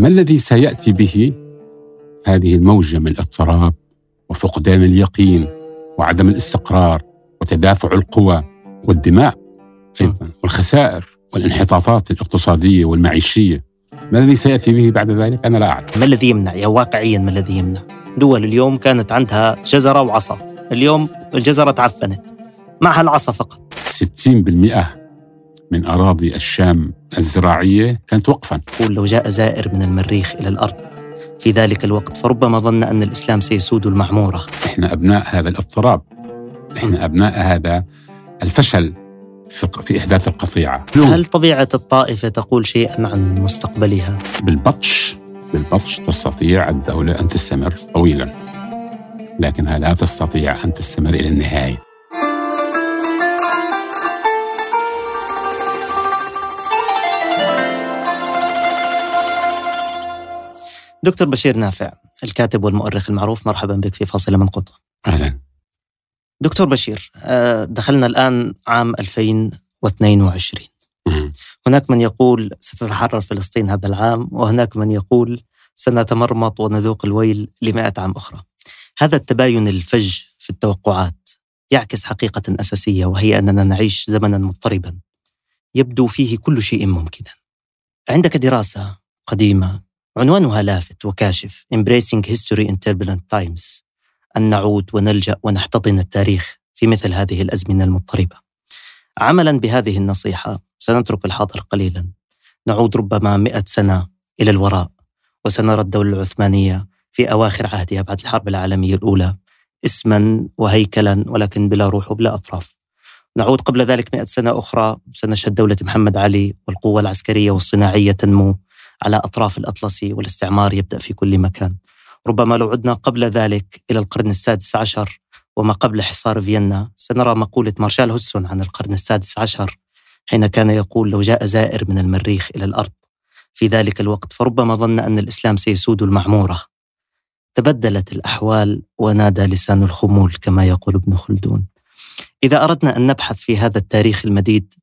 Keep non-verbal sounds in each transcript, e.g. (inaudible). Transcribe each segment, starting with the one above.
ما الذي سيأتي به هذه الموجه من الاضطراب وفقدان اليقين وعدم الاستقرار وتدافع القوى والدماء أيضا والخسائر والانحطاطات الاقتصادية والمعيشية ما الذي سيأتي به بعد ذلك؟ أنا لا أعلم. ما الذي يمنع؟ يعني واقعيا ما الذي يمنع؟ دول اليوم كانت عندها جزرة وعصا، اليوم الجزرة تعفنت معها العصا فقط. 60% من أراضي الشام الزراعية كانت وقفا. يقول لو جاء زائر من المريخ إلى الأرض في ذلك الوقت فربما ظن أن الإسلام سيسود المعمورة. إحنا أبناء هذا الاضطراب. إحنا أبناء هذا الفشل في إحداث القطيعة هل طبيعة الطائفة تقول شيئا عن مستقبلها؟ بالبطش بالبطش تستطيع الدولة أن تستمر طويلا لكنها لا تستطيع أن تستمر إلى النهاية دكتور بشير نافع الكاتب والمؤرخ المعروف مرحبا بك في فاصلة من قطة. أهلا. دكتور بشير آه، دخلنا الآن عام 2022 هناك من يقول ستتحرر فلسطين هذا العام وهناك من يقول سنتمرمط ونذوق الويل لمئة عام أخرى. هذا التباين الفج في التوقعات يعكس حقيقة أساسية وهي أننا نعيش زمنا مضطربا يبدو فيه كل شيء ممكنا. عندك دراسة قديمة عنوانها لافت وكاشف Embracing History in Turbulent Times. أن نعود ونلجأ ونحتضن التاريخ في مثل هذه الأزمنة المضطربة. عملا بهذه النصيحة سنترك الحاضر قليلا. نعود ربما مئة سنة إلى الوراء وسنرى الدولة العثمانية في أواخر عهدها بعد الحرب العالمية الأولى اسما وهيكلا ولكن بلا روح وبلا أطراف. نعود قبل ذلك مئة سنة أخرى سنشهد دولة محمد علي والقوة العسكرية والصناعية تنمو. على أطراف الأطلسي والاستعمار يبدأ في كل مكان. ربما لو عدنا قبل ذلك إلى القرن السادس عشر وما قبل حصار فيينا سنرى مقولة مارشال هودسون عن القرن السادس عشر حين كان يقول لو جاء زائر من المريخ إلى الأرض في ذلك الوقت فربما ظن أن الإسلام سيسود المعمورة. تبدلت الأحوال ونادى لسان الخمول كما يقول ابن خلدون. إذا أردنا أن نبحث في هذا التاريخ المديد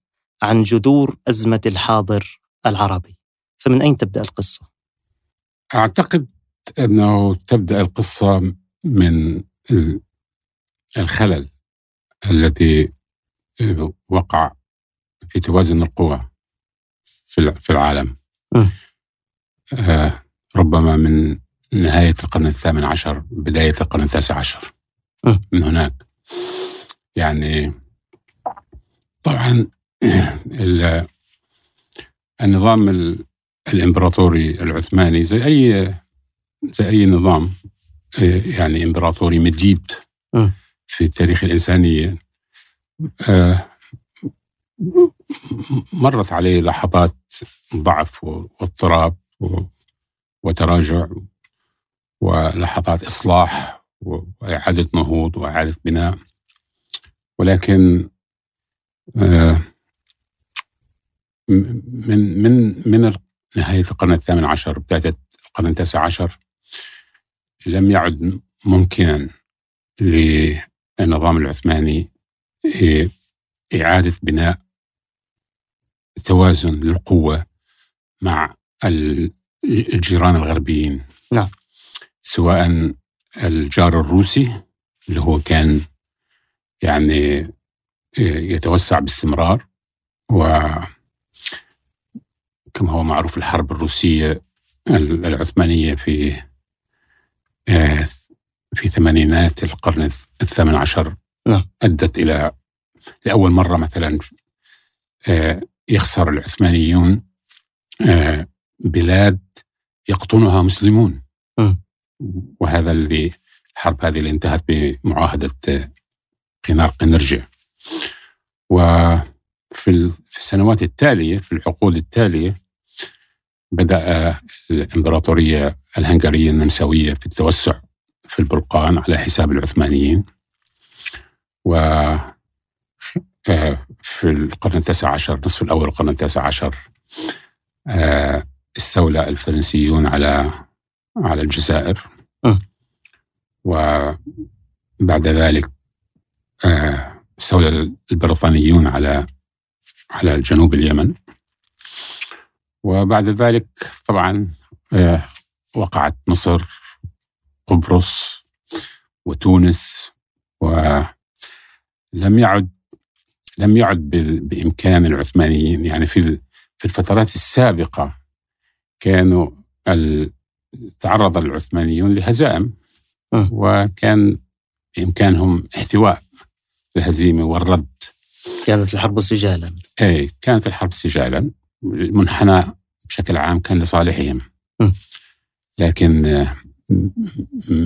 عن جذور أزمة الحاضر العربي. فمن أين تبدأ القصة؟ أعتقد أنه تبدأ القصة من الخلل الذي وقع في توازن القوى في العالم. آه ربما من نهاية القرن الثامن عشر بداية القرن التاسع عشر. من هناك. يعني طبعا (clears throat) النظام الإمبراطوري العثماني زي اي زي أي نظام آه، يعني إمبراطوري مديد في التاريخ الانسانيه آه، مرت عليه لحظات ضعف واضطراب وتراجع ولحظات إصلاح وإعادة نهوض وإعادة بناء. ولكن آه، من من من نهايه القرن الثامن عشر بداية القرن التاسع عشر. لم يعد ممكنا للنظام العثماني إعادة بناء توازن للقوة مع الجيران الغربيين. نعم. سواء الجار الروسي اللي هو كان يعني يتوسع باستمرار و كما هو معروف الحرب الروسية العثمانية في آه، في ثمانينات القرن الثامن عشر نعم. أدت إلى لأول مرة مثلا آه، يخسر العثمانيون آه، بلاد يقطنها مسلمون م. وهذا اللي الحرب هذه اللي انتهت بمعاهدة قنار قنرجة وفي السنوات التالية في العقود التالية بدأ الإمبراطورية الهنغارية النمساوية في التوسع في البلقان على حساب العثمانيين. و آه، في القرن التاسع عشر نصف الأول القرن التاسع عشر آه، استولى الفرنسيون على على الجزائر. وبعد ذلك آه، استولى البريطانيون على على جنوب اليمن. وبعد ذلك طبعا آه، وقعت مصر قبرص وتونس ولم يعد لم يعد بإمكان العثمانيين. يعني في في الفترات السابقة كانوا تعرض العثمانيون لهزائم وكان بإمكانهم احتواء الهزيمة والرد. كانت الحرب سجالا. اي كانت الحرب سجالا منحنى بشكل عام كان لصالحهم. لكن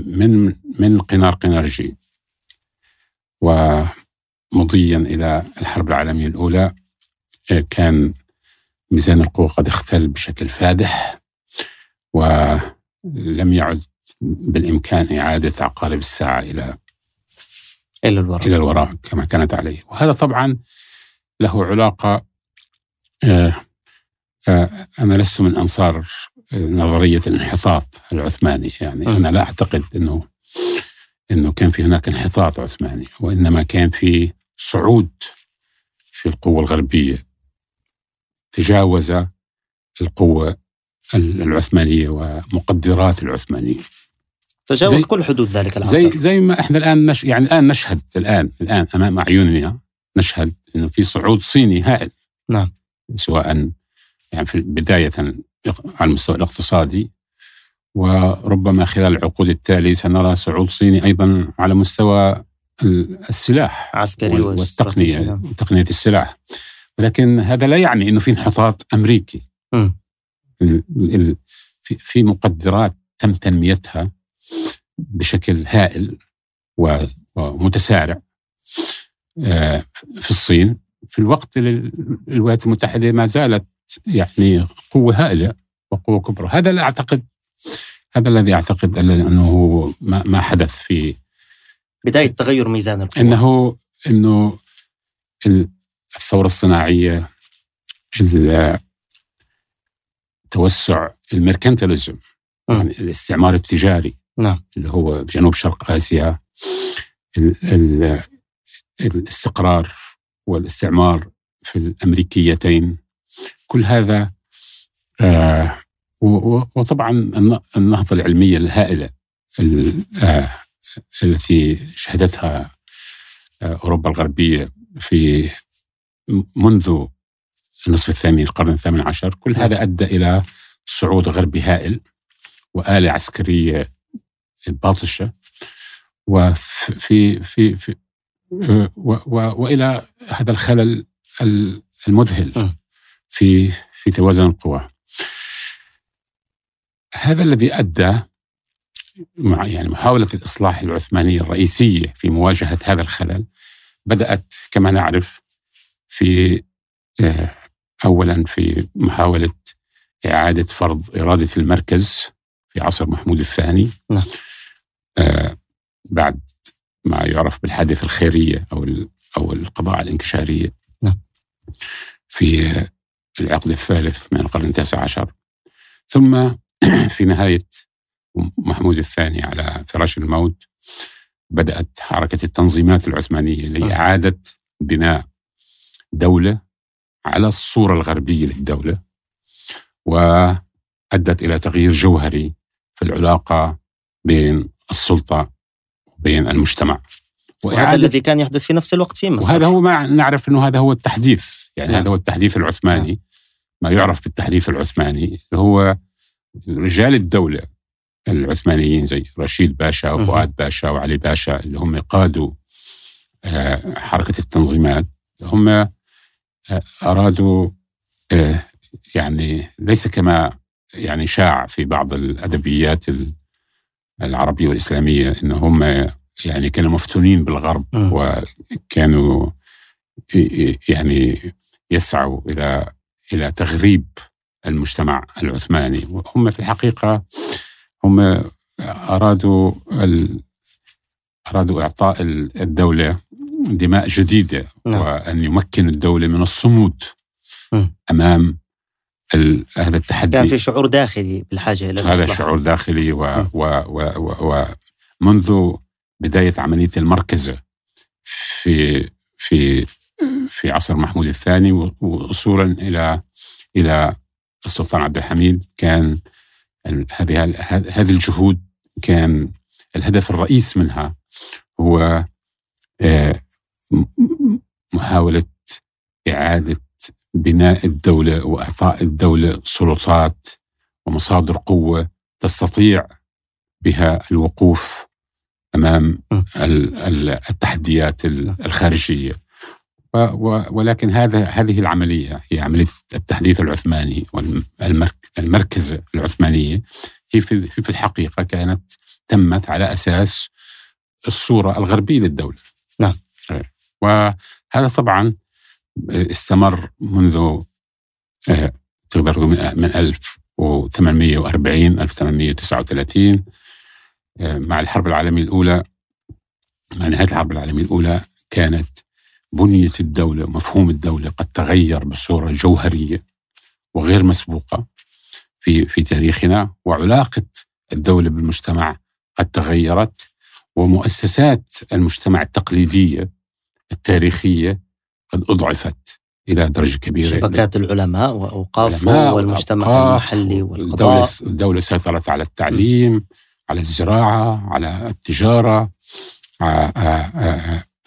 من من قنار قنارجي ومضيا إلى الحرب العالمية الأولى كان ميزان القوى قد اختل بشكل فادح ولم يعد بالإمكان إعادة عقارب الساعة إلى إلى الوراء. إلى الوراء كما كانت عليه. وهذا طبعا له علاقة آه، آه، أنا لست من أنصار نظرية الانحطاط العثماني يعني أنا لا أعتقد إنه إنه كان في هناك انحطاط عثماني وإنما كان في صعود في القوة الغربية تجاوز القوة العثمانية ومقدرات العثمانية. تجاوز كل حدود ذلك العصر. زي زي ما إحنا الآن نش يعني الآن نشهد الآن الآن أمام أعيننا نشهد إنه في صعود صيني هائل. نعم. سواء يعني في بداية على المستوى الاقتصادي وربما خلال العقود التالية سنرى صعود صيني أيضا على مستوى السلاح عسكري والتقنية تقنية السلاح. ولكن هذا لا يعني أنه في انحطاط أمريكي. م. في مقدرات تم تنميتها بشكل هائل ومتسارع آه، في الصين. في الوقت الولايات المتحدة ما زالت يعني قوة هائلة وقوة كبرى. هذا لا أعتقد هذا الذي أعتقد أنه ما حدث في بداية تغير ميزان القوة. أنه أنه الثورة الصناعية توسع الميركنتاليزم يعني الاستعمار التجاري نعم. اللي هو بجنوب شرق آسيا ال ال الاستقرار والاستعمار في الأمريكيتين. كل هذا آه وطبعا النهضة العلمية الهائلة آه التي شهدتها آه أوروبا الغربية في منذ النصف الثاني القرن الثامن عشر. كل هذا أدى إلى صعود غربي هائل وآلة عسكرية باطشة وفي في في و و وإلى هذا الخلل المذهل. في في توازن القوى هذا الذي أدى مع يعني محاولة الإصلاح العثمانيه الرئيسيه في مواجهة هذا الخلل بدأت كما نعرف في آه، اولا في محاولة إعادة فرض إرادة المركز في عصر محمود الثاني نعم. آه بعد ما يعرف بالحادثة الخيرية أو أو القضاء على الانكشارية نعم. في العقد الثالث من القرن التاسع عشر. ثم (clears throat) في نهاية محمود الثاني على فراش الموت بدأت حركة التنظيمات العثمانية لإعادة بناء دولة على الصورة الغربية للدولة وأدت إلى تغيير جوهري في العلاقة بين السلطة وبين المجتمع. وهذا الذي كان يحدث في نفس الوقت في مصر. وهذا هو ما نعرف إنه هذا هو التحديث. يعني نعم. هذا هو التحديث العثماني. نعم. ما يعرف بالتحديث العثماني. هو رجال الدولة العثمانيين زي رشيد باشا وفؤاد باشا وعلي باشا اللي هم قادوا آه، حركة التنظيمات. هم آه، أرادوا آه، يعني ليس كما يعني شاع في بعض الأدبيات العربية والإسلامية إن هم يعني كانوا مفتونين بالغرب وكانوا يعني يسعوا إلى إلى تغريب المجتمع العثماني. وهم في الحقيقة هم أرادوا أرادوا إعطاء الدولة دماء جديدة نعم. وأن يمكنوا الدولة من الصمود أمام هذا التحدي. كان في شعور داخلي بالحاجة إلى هذا شعور داخلي و و و ومنذ بداية عملية المركزة في في في عصر محمود الثاني وصولا إلى إلى السلطان عبد الحميد. كان هذه هذه الجهود كان الهدف الرئيس منها هو آه، محاولة إعادة بناء الدولة وإعطاء الدولة سلطات ومصادر قوة تستطيع بها الوقوف أمام التحديات الخارجية. ولكن هذا هذه العملية هي عملية التحديث العثماني والمركز العثمانية هي في الحقيقة كانت تمت على أساس الصورة الغربية للدولة. نعم. وهذا طبعا استمر منذ آه، تقدر من 1840 1839 آه، مع الحرب العالمية الأولى مع نهاية الحرب العالمية الأولى كانت بنية الدولة ومفهوم الدولة قد تغير بصورة جوهرية وغير مسبوقة في في تاريخنا وعلاقة الدولة بالمجتمع قد تغيرت ومؤسسات المجتمع التقليدية التاريخية قد أضعفت إلى درجة كبيرة. شبكات العلماء وأوقافه والمجتمع المحلي والقضاء. الدولة, الدولة سيطرت على التعليم. على الزراعة على التجارة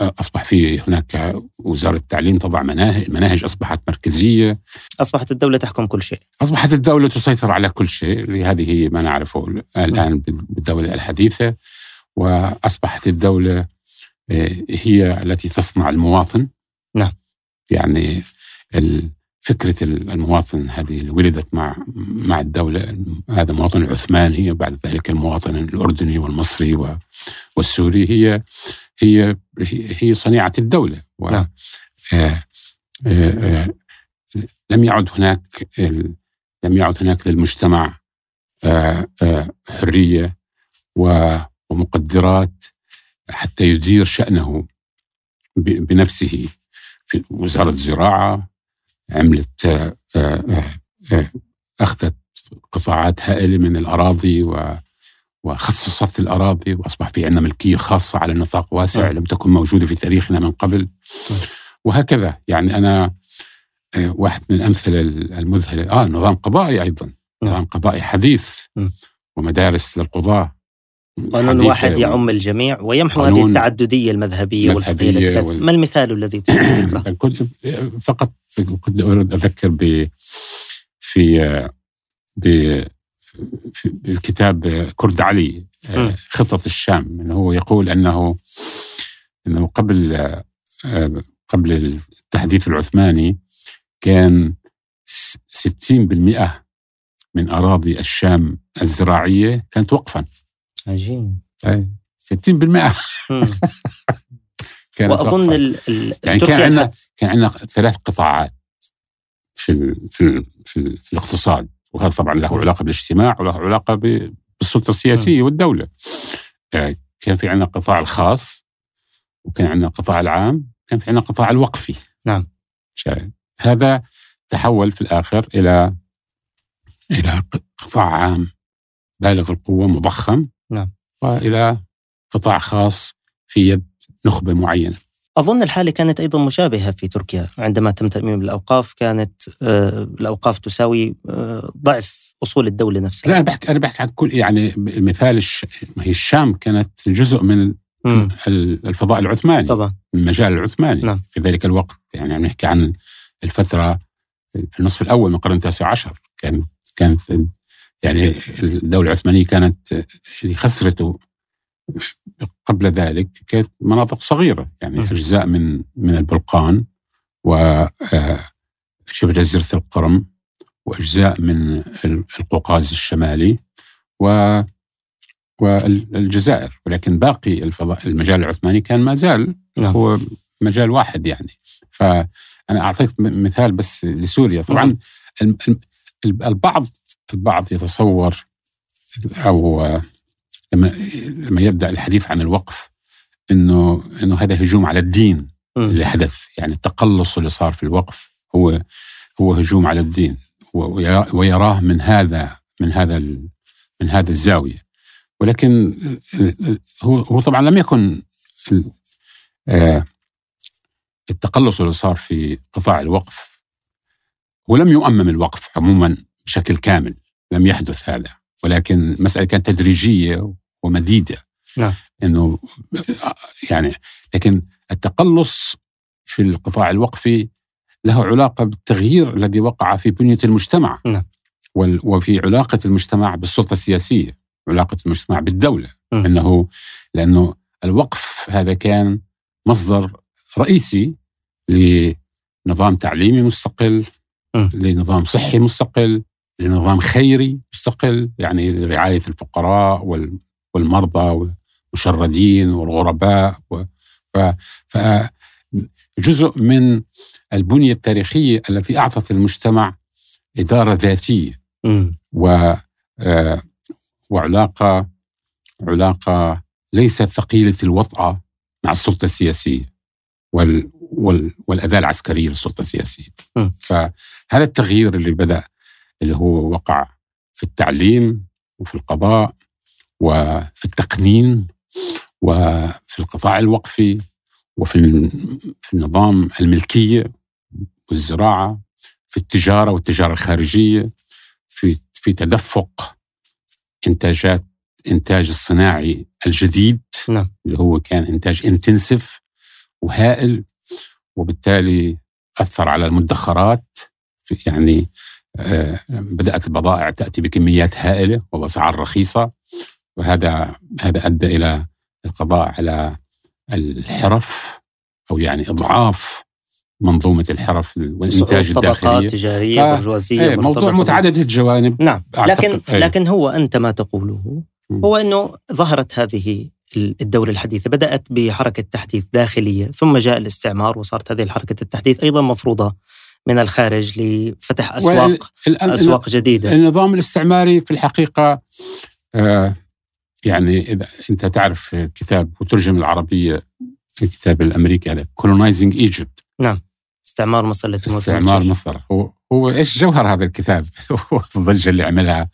أصبح في هناك وزارة التعليم تضع مناهج المناهج أصبحت مركزية. أصبحت الدولة تحكم كل شيء. أصبحت الدولة تسيطر على كل شيء. هذه ما نعرفه الآن بالدولة الحديثة. وأصبحت الدولة آه، هي التي تصنع المواطن. نعم. يعني فكرة المواطن هذه اللي ولدت مع مع الدولة. هذا المواطن العثماني وبعد ذلك المواطن الأردني والمصري والسوري. هي هي هي صنيعة الدولة. و نعم. آه آه آه لم يعد هناك لم يعد هناك للمجتمع آه آه حرية ومقدرات حتى يدير شأنه بنفسه. في وزارة الزراعة عملت آه، آه، آه، أخذت قطاعات هائلة من الأراضي و وخصصت الأراضي وأصبح في عندنا ملكية خاصة على نطاق واسع لم تكن موجودة في تاريخنا من قبل. وهكذا يعني أنا واحد من الأمثلة المذهلة آه نظام قضائي أيضا. نظام قضائي حديث ومدارس للقضاة. قانون واحد يعم الجميع ويمحو هذه التعددية المذهبية والفقهية ما المثال الذي؟ (clears throat) كنت فقط كنت أريد أذكر ب في ب في كتاب كرد علي خطة الشام انه هو يقول أنه إنه قبل قبل التحديث العثماني كان 60% من أراضي الشام الزراعية كانت وقفا. عجيب اي 60% كان وأظن ال ال يعني كان عندنا كان عندنا ثلاث قطاعات في ال في ال في, ال في الاقتصاد. وهذا طبعا له علاقة بالاجتماع وله علاقة بالسلطة السياسية م. والدولة. آه، كان في عندنا القطاع الخاص وكان عندنا القطاع العام كان في عندنا القطاع الوقفي. نعم. شاهد هذا تحول في الآخر إلى إلى قطاع عام بالغ القوة مضخم. نعم وإلى قطاع خاص في يد نخبة معينة. أظن الحالة كانت أيضا مشابهة في تركيا عندما تم تاميم الأوقاف كانت آه، الأوقاف تساوي آه، ضعف أصول الدولة نفسها. لا أنا بحكي أنا بحكي عن كل يعني مثال هي الشام كانت جزء من. الفضاء العثماني طبعا المجال العثماني نعم. في ذلك الوقت يعني عم نحكي عن الفترة في النصف الأول من القرن التاسع عشر كانت كانت يعني الدولة العثمانية كانت اللي خسرته قبل ذلك كانت مناطق صغيرة يعني أجزاء من من البلقان و آه، شبه جزيرة القرم وأجزاء من القوقاز الشمالي و والجزائر. ولكن باقي الفضاء المجال العثماني كان ما زال نعم. هو مجال واحد يعني. فأنا أعطيت مثال بس لسوريا. طبعا البعض البعض يتصور أو لما لما يبدأ الحديث عن الوقف انه إنه هذا هجوم على الدين اللي حدث. يعني التقلص اللي صار في الوقف هو هو هجوم على الدين. ويراه من هذا من هذا من هذا الزاوية. ولكن هو هو طبعا لم يكن آه، التقلص اللي صار في قطاع الوقف ولم يؤمم الوقف عموما بشكل كامل. لم يحدث هذا ولكن المساله كانت تدريجية ومديدة نعم إنه يعني لكن التقلص في القطاع الوقفي له علاقة بالتغيير الذي وقع في بنية المجتمع نعم. وفي علاقة المجتمع بالسلطة السياسية علاقة المجتمع بالدولة م. إنه لأنه الوقف هذا كان مصدر رئيسي لنظام تعليمي مستقل م. لنظام صحي مستقل لنظام خيري مستقل يعني لرعايه الفقراء وال والمرضى والمشردين والغرباء فجزء من البنية التاريخية التي أعطت المجتمع إدارة ذاتية و وعلاقة علاقة ليست ثقيلة الوطأة مع السلطة السياسية وال وال والأداة العسكرية للسلطة السياسية. فهذا التغيير اللي بدأ اللي هو وقع في التعليم وفي القضاء وفي التقنين وفي القطاع الوقفي وفي في النظام الملكية والزراعة في التجارة والتجارة الخارجية في في تدفق إنتاجات إنتاج الصناعي الجديد نعم. اللي هو كان إنتاج انتنسف وهائل وبالتالي أثر على المدخرات في يعني آه بدأت البضائع تأتي بكميات هائلة وبأسعار رخيصة وهذا هذا أدى إلى القضاء على الحرف أو يعني إضعاف منظومة الحرف والإنتاج الداخلي طبقات تجارية برجوازية إيه موضوع متعدد الجوانب. نعم لكن إيه. لكن هو أنت ما تقوله هو إنه ظهرت هذه الدولة الحديثة بدأت بحركة تحديث داخلية ثم جاء الاستعمار وصارت هذه الحركة التحديث أيضا مفروضة. من الخارج لفتح أسواق أسواق جديدة. النظام الاستعماري في الحقيقة آه يعني إذا أنت تعرف كتاب وترجم العربية في كتاب الأمريكي هذا Colonising Egypt نعم. استعمار مصر التي استعمار مصر. هو هو إيش جوهر هذا الكتاب؟ (laughs) هو الضجة اللي عملها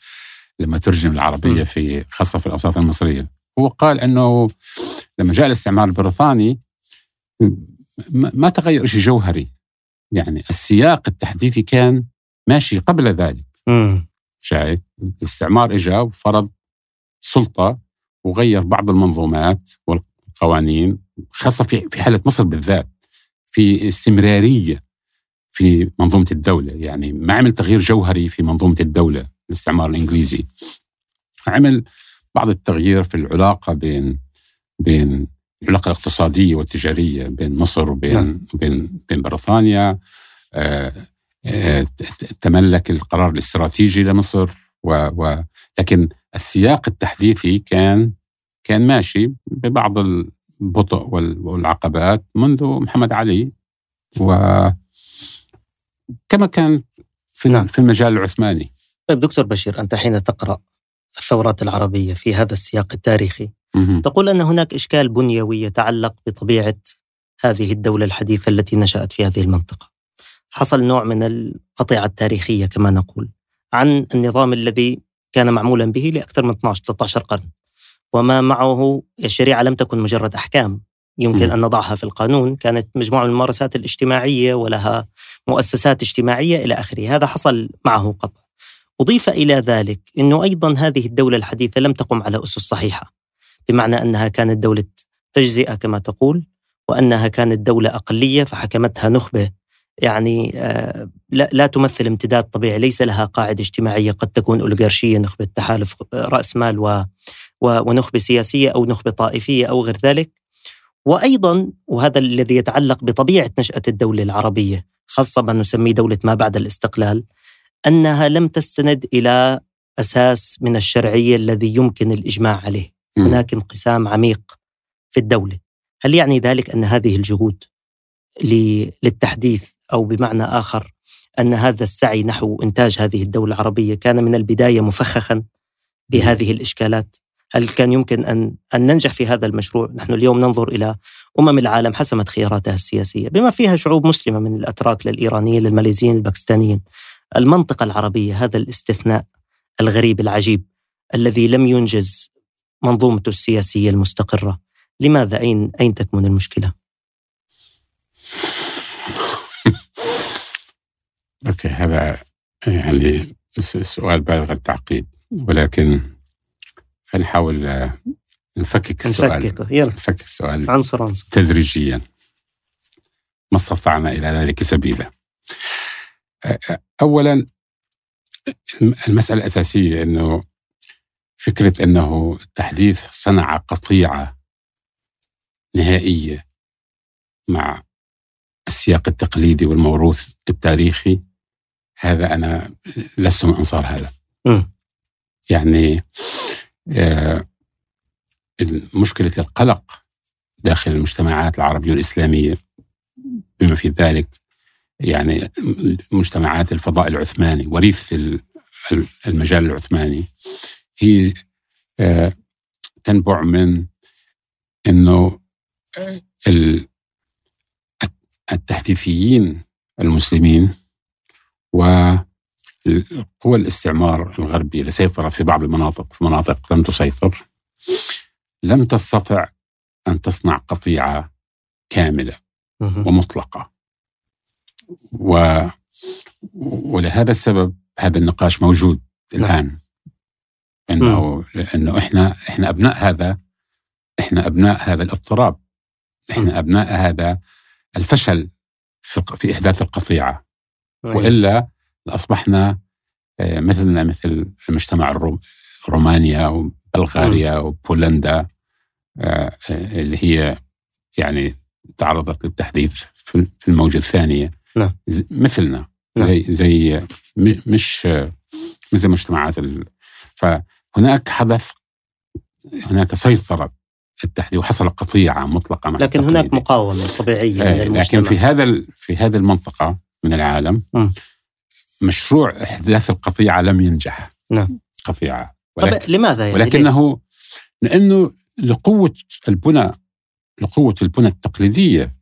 لما ترجم العربية في خاصة في الأوساط المصرية. هو قال إنه لما جاء الاستعمار البريطاني ما تغير شيء جوهري. يعني السياق التحديثي كان ماشي قبل ذلك. شايف؟ الاستعمار اجى وفرض سلطة وغير بعض المنظومات والقوانين خاصة في في حالة مصر بالذات في استمرارية في منظومة الدولة يعني ما عمل تغيير جوهري في منظومة الدولة الاستعمار الإنجليزي. عمل بعض التغيير في العلاقة بين بين العلاقة الاقتصادية والتجارية بين مصر وبين نعم. بين بين بريطانيا آه آه تملك القرار الاستراتيجي لمصر و, و لكن السياق التحديثي كان كان ماشي ببعض البطء والعقبات منذ محمد علي و كما كان في نعم. في المجال العثماني طيب دكتور بشير أنت حين تقرأ الثورات العربية في هذا السياق التاريخي تقول أن هناك إشكال بنيوي يتعلق بطبيعة هذه الدولة الحديثة التي نشأت في هذه المنطقة. حصل نوع من القطيعة التاريخية كما نقول عن النظام الذي كان معمولا به لأكثر من 12 13 قرن. وما معه الشريعة لم تكن مجرد أحكام. يمكن م. أن نضعها في القانون. كانت مجموعة من الممارسات الاجتماعية ولها مؤسسات اجتماعية إلى آخره. هذا حصل معه قطع. أضيف إلى ذلك أنه أيضا هذه الدولة الحديثة لم تقم على أسس صحيحة. بمعنى أنها كانت دولة تجزئة كما تقول وأنها كانت دولة أقلية فحكمتها نخبة. يعني آه، لا, تمثل امتداد طبيعي ليس لها قاعدة اجتماعية قد تكون أوليغارشية نخبة تحالف رأس مال ونخبة سياسية أو نخبة طائفية أو غير ذلك. وأيضا وهذا الذي يتعلق بطبيعة نشأة الدولة العربية خاصة ما نسميه دولة ما بعد الاستقلال أنها لم تستند إلى أساس من الشرعية الذي يمكن الإجماع عليه. هناك انقسام عميق في الدولة هل يعني ذلك أن هذه الجهود للتحديث أو بمعنى آخر أن هذا السعي نحو إنتاج هذه الدولة العربية كان من البداية مفخخا بهذه الإشكالات هل كان يمكن ان أن ننجح في هذا المشروع؟ نحن اليوم ننظر إلى أمم العالم حسمت خياراتها السياسية بما فيها شعوب مسلمة من الأتراك للإيرانيين للماليزيين للباكستانيين. المنطقة العربية هذا الاستثناء الغريب العجيب الذي لم ينجز منظومته السياسية المستقرة. لماذا اين أين تكمن المشكلة؟ (laughs) أوكي هذا يعني سؤال بالغ التعقيد. ولكن خلينا نحاول آه، نفكك السؤال. يلا. نفكك السؤال عنصر عنصر. تدريجيا. ما استطعنا إلى ذلك سبيلا. اولا المسألة الأساسية إنه فكرة إنه التحديث صنع قطيعة نهائية مع السياق التقليدي والموروث التاريخي هذا أنا لست من أنصار هذا. م. يعني آه، مشكله القلق داخل المجتمعات العربية والاسلاميه بما في ذلك يعني مجتمعات الفضاء العثماني وريث المجال العثماني هي آه، تنبع من إنه التحديثيين المسلمين وقوى الاستعمار الغربي اللي سيطرت في بعض المناطق في مناطق لم تسيطر لم تستطع أن تصنع قطيعة كاملة ومطلقة. و ولهذا السبب هذا النقاش موجود نعم. الآن. إنه إنه إحنا إحنا أبناء هذا إحنا أبناء هذا الاضطراب. إحنا أبناء هذا الفشل في, في إحداث القطيعة. وإلا لأصبحنا آه، مثلنا مثل المجتمع الروم رومانيا وبلغاريا وبولندا آه، آه، اللي هي يعني تعرضت للتحديث في الموجة الثانية. نعم. مثلنا. نعم. زي زي مش مثل مجتمعات ال... فهناك حدث هناك سيطرة التحديد وحصل قطيعة مطلقة مع لكن التقليد. هناك مقاومة طبيعية من المجتمع. لكن في هذا في هذه المنطقة من العالم م. مشروع إحداث القطيعة لم ينجح. نعم. قطيعة. ولكن طب لماذا يعني؟ ولكنه لأنه لقوة البنى لقوة البنى التقليدية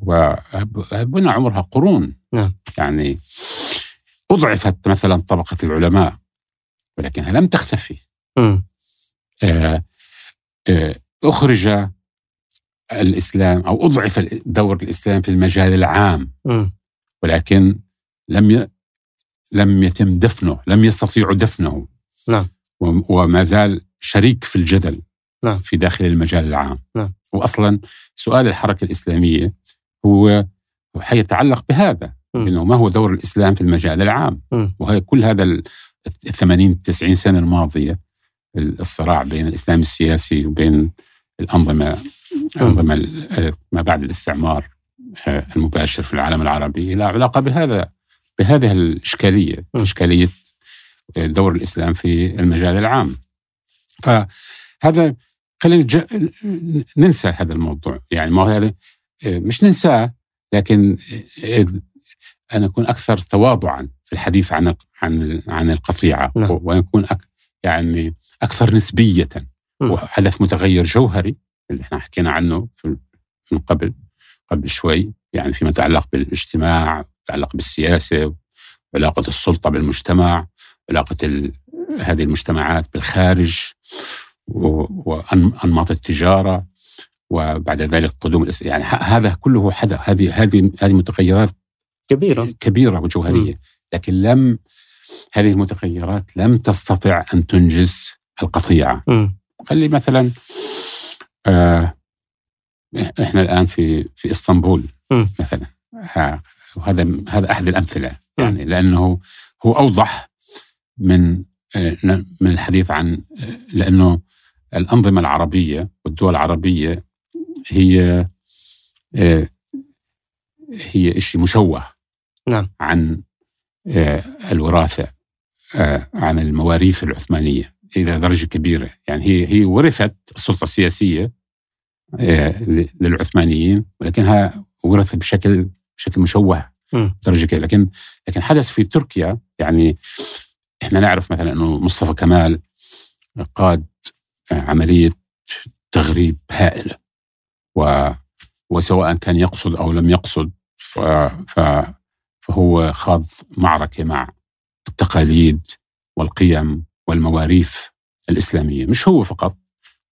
وبنى عمرها قرون. نعم. يعني أضعفت مثلا طبقة العلماء ولكنها لم تختفي. أخرج الإسلام أو أضعف دور الإسلام في المجال العام م. ولكن لم ي... لم يتم دفنه لم يستطيعوا دفنه نعم وما زال شريك في الجدل نعم. في داخل المجال العام نعم. وأصلا سؤال الحركة الإسلامية هو حيتعلق بهذا م. إنه ما هو دور الإسلام في المجال العام م. وهي كل هذا ال 80 90 سنة الماضية الصراع بين الإسلام السياسي وبين الأنظمة أنظمة ما بعد الاستعمار آه، المباشر في العالم العربي. لا علاقة بهذا بهذه الإشكالية إشكالية آه، دور الإسلام في المجال العام. فهذا خلينا ننسى هذا الموضوع. يعني ما هذا؟ آه، مش ننساه لكن أنا أكون أكثر تواضعا في الحديث عن عن عن القطيعة. نعم. ويكون يعني أكثر نسبية وحدث متغير جوهري اللي إحنا حكينا عنه من قبل قبل شوي يعني فيما يتعلق بالاجتماع يتعلق بالسياسة علاقة السلطة بالمجتمع علاقة هذه المجتمعات بالخارج وأنماط التجارة وبعد ذلك قدوم. يعني هذا كله حدث هذه هذه هذه متغيرات كبيرة كبيرة وجوهرية م. لكن لم هذه المتغيرات لم تستطع أن تنجز القطيعة م. خلي مثلا آه إحنا الآن في في إسطنبول م. مثلا. وهذا هذا أحد الأمثلة يعني لأنه هو أوضح من آه، من الحديث عن آه، لأنه الأنظمة العربية والدول العربية هي آه، هي شيء مشوه نعم. عن الوراثة عن المواريث العثمانية. إلى درجة كبيرة. يعني هي هي ورثت السلطة السياسية آه، للعثمانيين ولكنها ورثت بشكل بشكل مشوه درجة كبيرة. لكن لكن حدث في تركيا يعني إحنا نعرف مثلا إنه مصطفى كمال قاد عملية تغريب هائله و وسواء كان يقصد أو لم يقصد ف... ف... فهو خاض معركة مع التقاليد والقيم والمواريث الإسلامية. مش هو فقط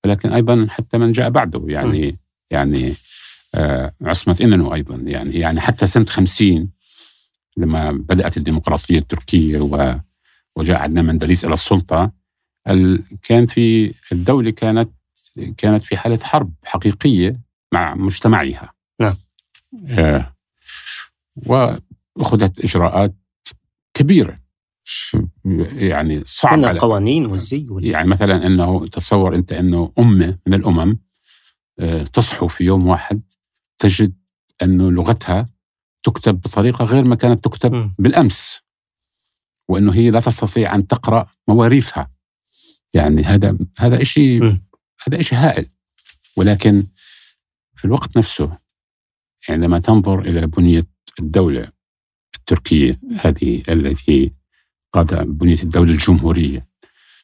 ولكن أيضا حتى من جاء بعده. يعني م. يعني آه عصمة إننو أيضا. يعني يعني حتى سنة خمسين لما بدأت الديمقراطية التركية وجاء عدنان مندليس إلى السلطة كان في الدولة كانت كانت في حالة حرب حقيقية مع مجتمعها نعم. آه وأخذت إجراءات كبيرة. يعني صعب من القوانين والزي يعني مثلا إنه تصور أنت إنه أمة من الأمم آه، تصحو في يوم واحد تجد إنه لغتها تكتب بطريقة غير ما كانت تكتب م. بالأمس وإنه هي لا تستطيع أن تقرأ مواريثها يعني هذا هذا شيء هذا شيء هائل. ولكن في الوقت نفسه عندما تنظر إلى بنية الدولة التركية هذه التي قاد بنية الدولة الجمهورية.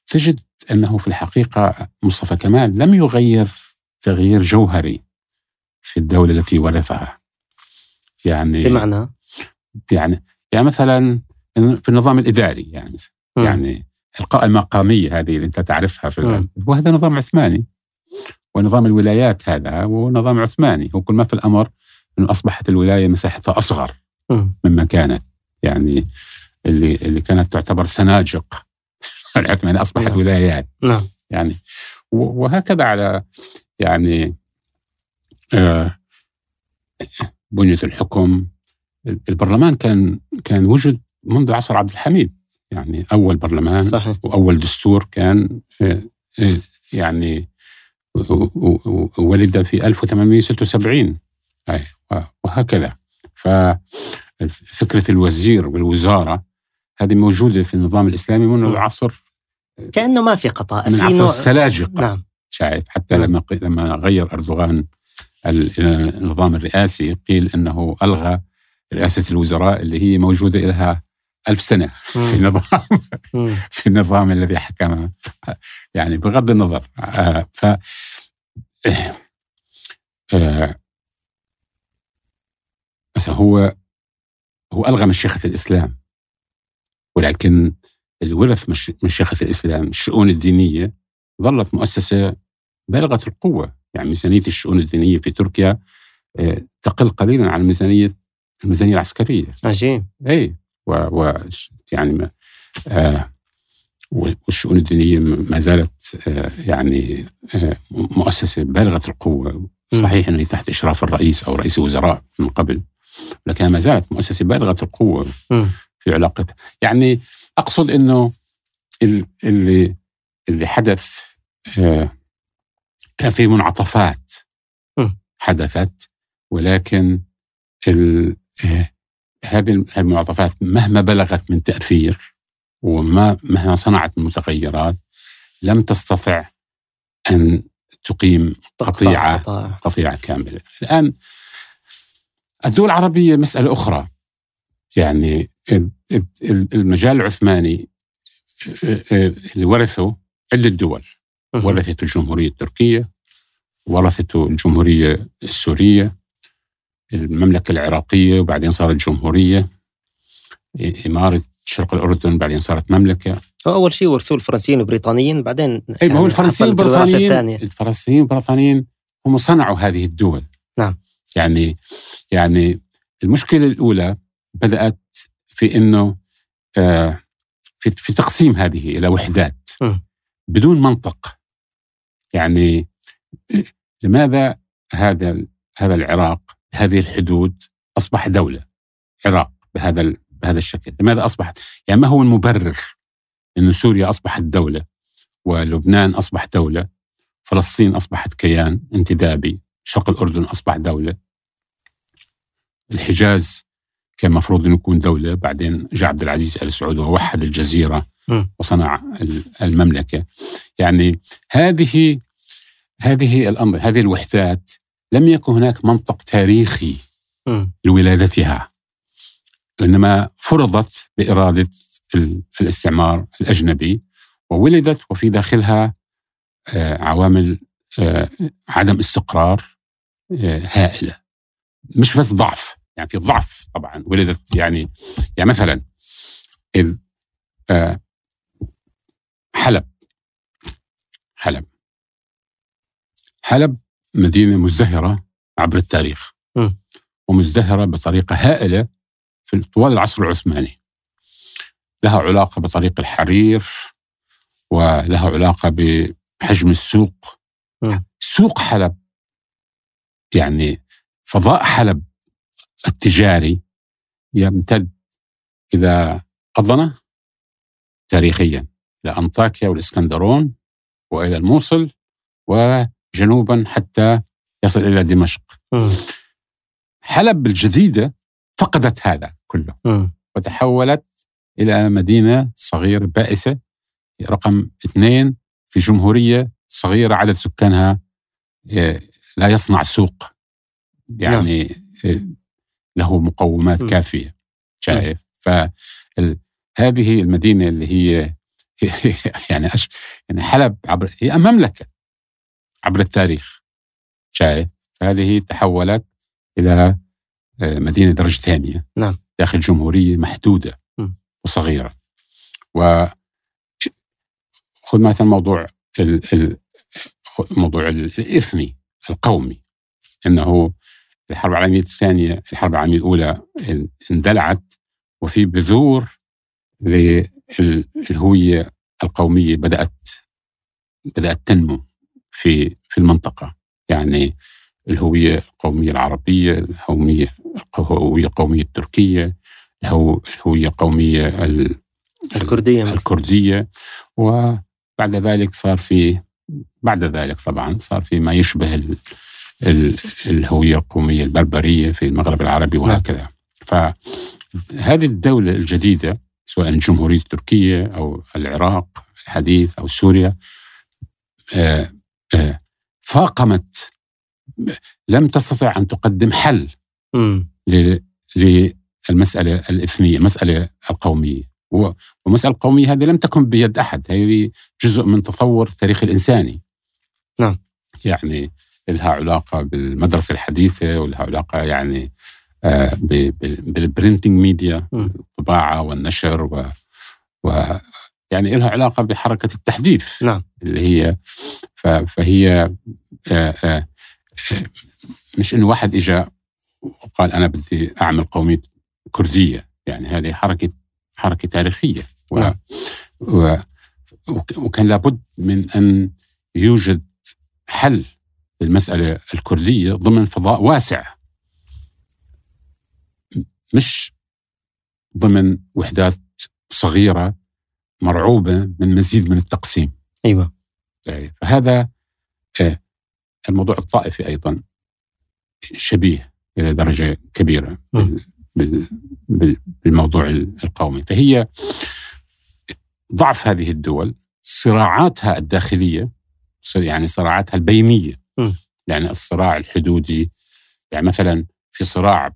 تجد أنه في الحقيقة مصطفى كمال لم يغير تغيير جوهري في الدولة التي ورثها يعني بمعنى؟ يعني يعني مثلا في النظام الإداري يعني م. يعني إلقاء المقاميه هذه اللي أنت تعرفها في وهذا نظام عثماني. ونظام الولايات هذا هو نظام عثماني. وكل ما في الأمر انه أصبحت الولاية مساحتها أصغر م. مما كانت. يعني اللي اللي كانت تعتبر سناجق (laughs) العثماني أصبحت نعم. ولايات نعم. يعني وهكذا على يعني آه بنية الحكم. البرلمان كان كان وجد منذ عصر عبد الحميد. يعني أول برلمان صحيح. وأول دستور كان آه، آه، يعني ولد في 1876 وهكذا. ففكره الوزير والوزارة هذه موجودة في النظام الإسلامي منذ العصر. كأنه ما في قطاع من عصر السلاجقة. نعم. شايف حتى نعم. لما لما غير أردوغان النظام الرئاسي قيل إنه ألغى رئاسة الوزراء اللي هي موجودة لها ألف سنة. في النظام (laughs) في النظام الذي حكم يعني بغض النظر. آه، ف آه، بس هو هو ألغى مشيخة الإسلام. ولكن الورث مشيخة الإسلام الشؤون الدينية ظلت مؤسسة بالغة القوة. يعني ميزانية الشؤون الدينية في تركيا آه، تقل قليلا عن ميزانية الميزانية العسكرية. عجيب. أي و, و يعني آه والشؤون الدينية ما زالت آه يعني آه مؤسسة بالغة القوة. صحيح أنه تحت إشراف الرئيس أو رئيس الوزراء من قبل لكن ما زالت مؤسسة بالغة القوة. في علاقتها يعني أقصد أنه اللي اللي حدث آه كان في منعطفات حدثت ولكن آه، هذه المعطفات مهما بلغت من تأثير وما مهما صنعت من متغيرات لم تستطع أن تقيم قطيعة قطيعة كاملة. الآن الدول العربية مسألة أخرى. يعني المجال العثماني اللي ورثه عدة دول. ورثته الجمهورية التركية ورثته الجمهورية السورية المملكة العراقية وبعدين صارت جمهورية إمارة شرق الأردن بعدين صارت مملكة. أول شيء ورثوه الفرنسيين والبريطانيين بعدين أي ما هو يعني الفرنسيين والبريطانيين الفرنسيين والبريطانيين هم صنعوا هذه الدول. نعم. يعني يعني المشكلة الأولى بدأت في أنه آه في, في تقسيم هذه إلى وحدات. بدون منطق يعني لماذا هذا هذا العراق بهذه الحدود أصبح دولة عراق بهذا بهذا الشكل، لماذا اصبحت؟ يعني ما هو المبرر انه سوريا أصبحت دولة ولبنان أصبح دولة، فلسطين أصبحت كيان انتدابي، شرق الأردن أصبح دولة. الحجاز كان مفروض إنه يكون دولة، بعدين جاء عبد العزيز آل سعود ووحد الجزيرة وصنع المملكة. يعني هذه هذه الأمر هذه الوحدات لم يكن هناك منطق تاريخي لولادتها إنما فرضت بإرادة الاستعمار الأجنبي وولدت وفي داخلها آه، عوامل آه، عدم استقرار آه، هائلة. مش بس ضعف يعني في ضعف. طبعا. ولدت يعني يعني مثلا حلب حلب. حلب مدينة مزدهرة عبر التاريخ. م. ومزدهرة بطريقة هائلة في طوال العصر العثماني. لها علاقة بطريق الحرير وله علاقة بحجم السوق. سوق حلب. يعني فضاء حلب. التجاري يمتد إلى أضنة تاريخيا إلى أنطاكيا والإسكندرون وإلى الموصل وجنوبا حتى يصل إلى دمشق. حلب الجديدة فقدت هذا كله. وتحولت إلى مدينة صغيرة بائسة رقم اثنين في جمهورية صغيرة عدد سكانها آه، لا يصنع سوق. يعني نعم. له مقومات كافية شايف؟ فهذه المدينة اللي هي (laughs) يعني أش يعني حلب عبر هي مملكة عبر التاريخ شايف؟ فهذه تحولت إلى آه، مدينة درجة ثانية. نعم. داخل جمهورية محدودة وصغيرة. و خذ مثلا موضوع ال... ال... موضوع الإثمي القومي أنه الحرب العالمية الثانية الحرب العالمية الأولى اندلعت وفي بذور للهوية القومية بدأت بدأت تنمو في في المنطقة. يعني الهوية القومية العربية الهوية الهوية القومية التركية الهوية القومية الكردية الكردية. وبعد ذلك صار في بعد ذلك طبعا صار في ما يشبه الهوية القومية البربرية في المغرب العربي نعم. وهكذا. فهذه الدولة الجديدة سواء الجمهورية التركية أو العراق الحديث أو سوريا آه، آه، فاقمت لم تستطع أن تقدم حل للمسألة الإثنية المسألة القومية. والمسألة القومية هذه لم تكن بيد أحد هذه جزء من تطور التاريخ الإنساني. نعم. يعني لها علاقة بالمدرسة الحديثة ولها علاقة يعني آه، بال printing media الطباعة والنشر و, و يعني لها علاقة بحركة التحديث نعم. اللي هي فهي آه، آه، مش إنه واحد اجى وقال أنا بدي أعمل قومية كردية يعني هذه حركة حركة تاريخية و نعم. و وكان لابد من أن يوجد حل للمساله الكردية ضمن فضاء واسع. مش ضمن وحدات صغيرة مرعوبة من مزيد من التقسيم. أيوه. طيب، فهذا آه، الموضوع الطائفي أيضا شبيه إلى درجة كبيرة بالموضوع القومي. فهي ضعف هذه الدول صراعاتها الداخلية يعني صراعاتها البينية يعني الصراع الحدودي. يعني مثلا في صراع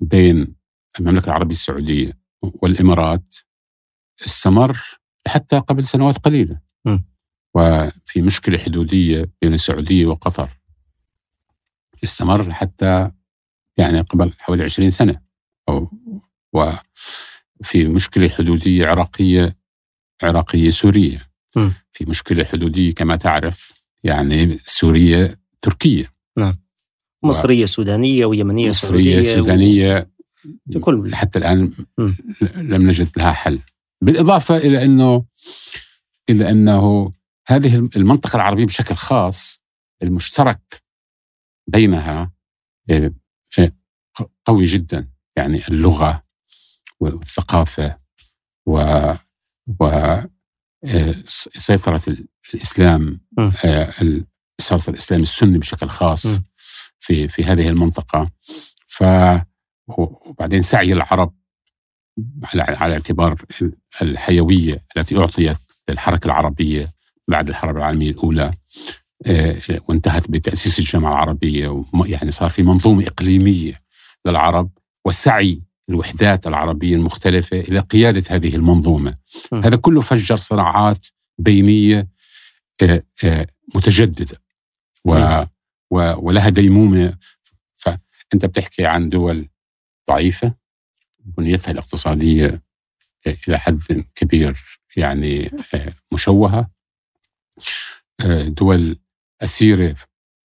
بين المملكة العربية السعودية والإمارات استمر حتى قبل سنوات قليلة. وفي مشكلة حدودية بين السعودية وقطر استمر حتى يعني قبل حوالي 20 سنة. أو وفي مشكلة حدودية عراقية عراقية سورية. م. في مشكلة حدودية كما تعرف يعني سورية تركية. نعم. مصرية و... سودانية ويمنية مصرية سعودية سودانية. و... في كل حتى الآن م. لم نجد لها حل. بالإضافة إلى إنه إلى إنه هذه المنطقة العربية بشكل خاص المشترك بينها آه، آه، قوي جدا. يعني اللغة والثقافة و و آه، سيطرة الإسلام سيطرة الإسلام السني بشكل خاص في في هذه المنطقة. ف وبعدين سعي العرب على على اعتبار الحيوية التي أعطيت للحركة العربية بعد الحرب العالمية الأولى آه، وانتهت بتأسيس الجامعة العربية يعني صار في منظومة إقليمية للعرب والسعي الوحدات العربية المختلفة إلى قيادة هذه المنظومة. م. هذا كله فجر صراعات بينية آه، آه، متجددة. و و ولها ديمومة. فأنت بتحكي عن دول ضعيفة بنيتها الاقتصادية إلى حد كبير يعني مشوهة. دول أسيرة